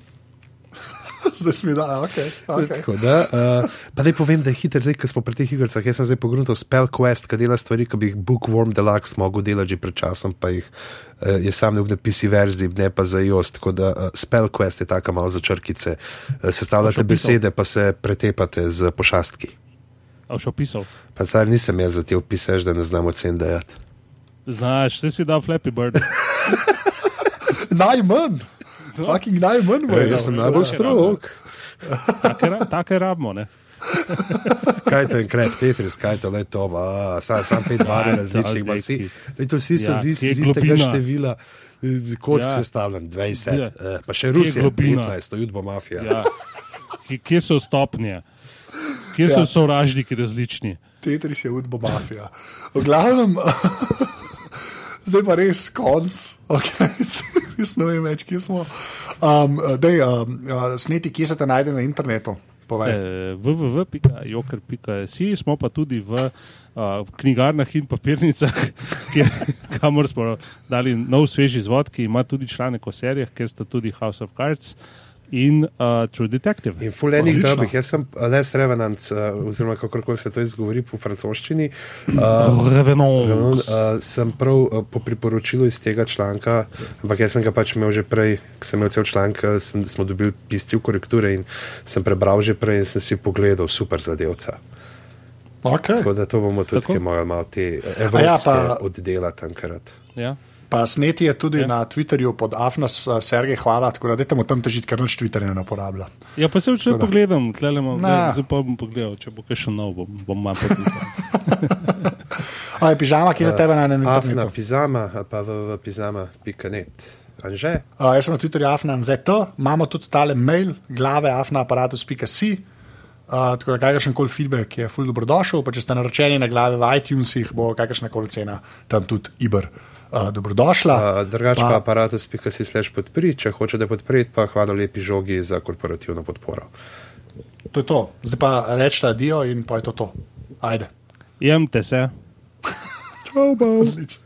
zdaj smo da, ok. okay. Tako Da, uh, pa naj povem, da je hiter, zdaj, ko smo pri teh igrah. Jaz sem zdaj pogrunil Spell Quest, ki dela stvari, ki bi jih Bookworm Deluxe mogel delati že pred časom, pa jih uh, je sam ne v PC verziji, ne pa za iOS. Tako da uh, Spell Quest je taka malo za črkice. Uh, sestavljate besede, pa se pretepate z pošastki. A še opisal? Pa zdaj nisem jaz za te opiseš, da ne znam ocen dajati. Znaš, vse si dal Flappy Bird. Najmanj, fucking najmanj. bo je Jaz sem najbolj strok. Take, ra- take rabimo, ne? Kaj to je krep, Tetris, kaj to je to, a, sam, sam pet barv Ja, različnih, to- vsi, lej, to vsi so Ja, z, je istega števila, eh, koč Ja. ja. sestavljen, 20, Ja. eh, pa še je Rusija, globina? 15, to jutbo mafija. Ja. Kje- so stopnje? Kje so Ja. sovražniki različni? Tetris je udbo mafija. V glavnem, zdaj pa res konc. Okay. Jaz ne vem več, kje smo. Um, dej, um, uh, sneti, kje se te najde na internetu. Eh, www.joker.si smo pa tudi v uh, knjigarnah in papirnicah, kjer, kamor smo dali nov svež izvod, ki ima tudi članek o serijah, ker sta tudi House of Cards in uh, True Detective. In fulejnih Odlično. dobih, jaz sem Les Revenant, uh, oziroma kako se to izgovori po francoščini. Uh, Revenant. Uh, sem prav uh, po priporočilu iz tega članka, ampak jaz sem ga pač imel že prej, ko sem imel cel članek, sem, smo dobili pisci v korekture in sem prebral že prej in sem si pogledal super zadevca. Okay. Tako da to bomo tudi morali malo te A evropske ja, ja, pa- oddelati enkrat. Ja. Pa sneti je tudi Ja. na Twitterju pod Afnas, uh, Sergej, hvala, tako da dajte mu tam težiti, ker nič Twitterja ne uporablja. ja, pa se včeraj pogledam, tlele imam, zdaj pa bom pogledal, če bo kaj še nov, bom, bom malo pogledal. Aj, pižama, ki za tebe na enem Afna internetu. pizama, a pa v, v pizama.net. Anže? Uh, jaz sem na Twitterju afnan.zt, imamo tudi tale mail, glave afnaaparatus.si. Uh, tako da kakršen koli feedback je ful dobrodošel, pa če ste naročeni na glave v iTunesih, bo kakršna koli cena tam tudi Iber uh, dobrodošla. Uh, drugače pa Pa- aparatus.si slash podpri, če hočete podpreti, pa hvala lepi žogi za korporativno podporo. To je to. Zdaj pa rečete adijo in pa je to to. Ajde. Jemte se. Odlično.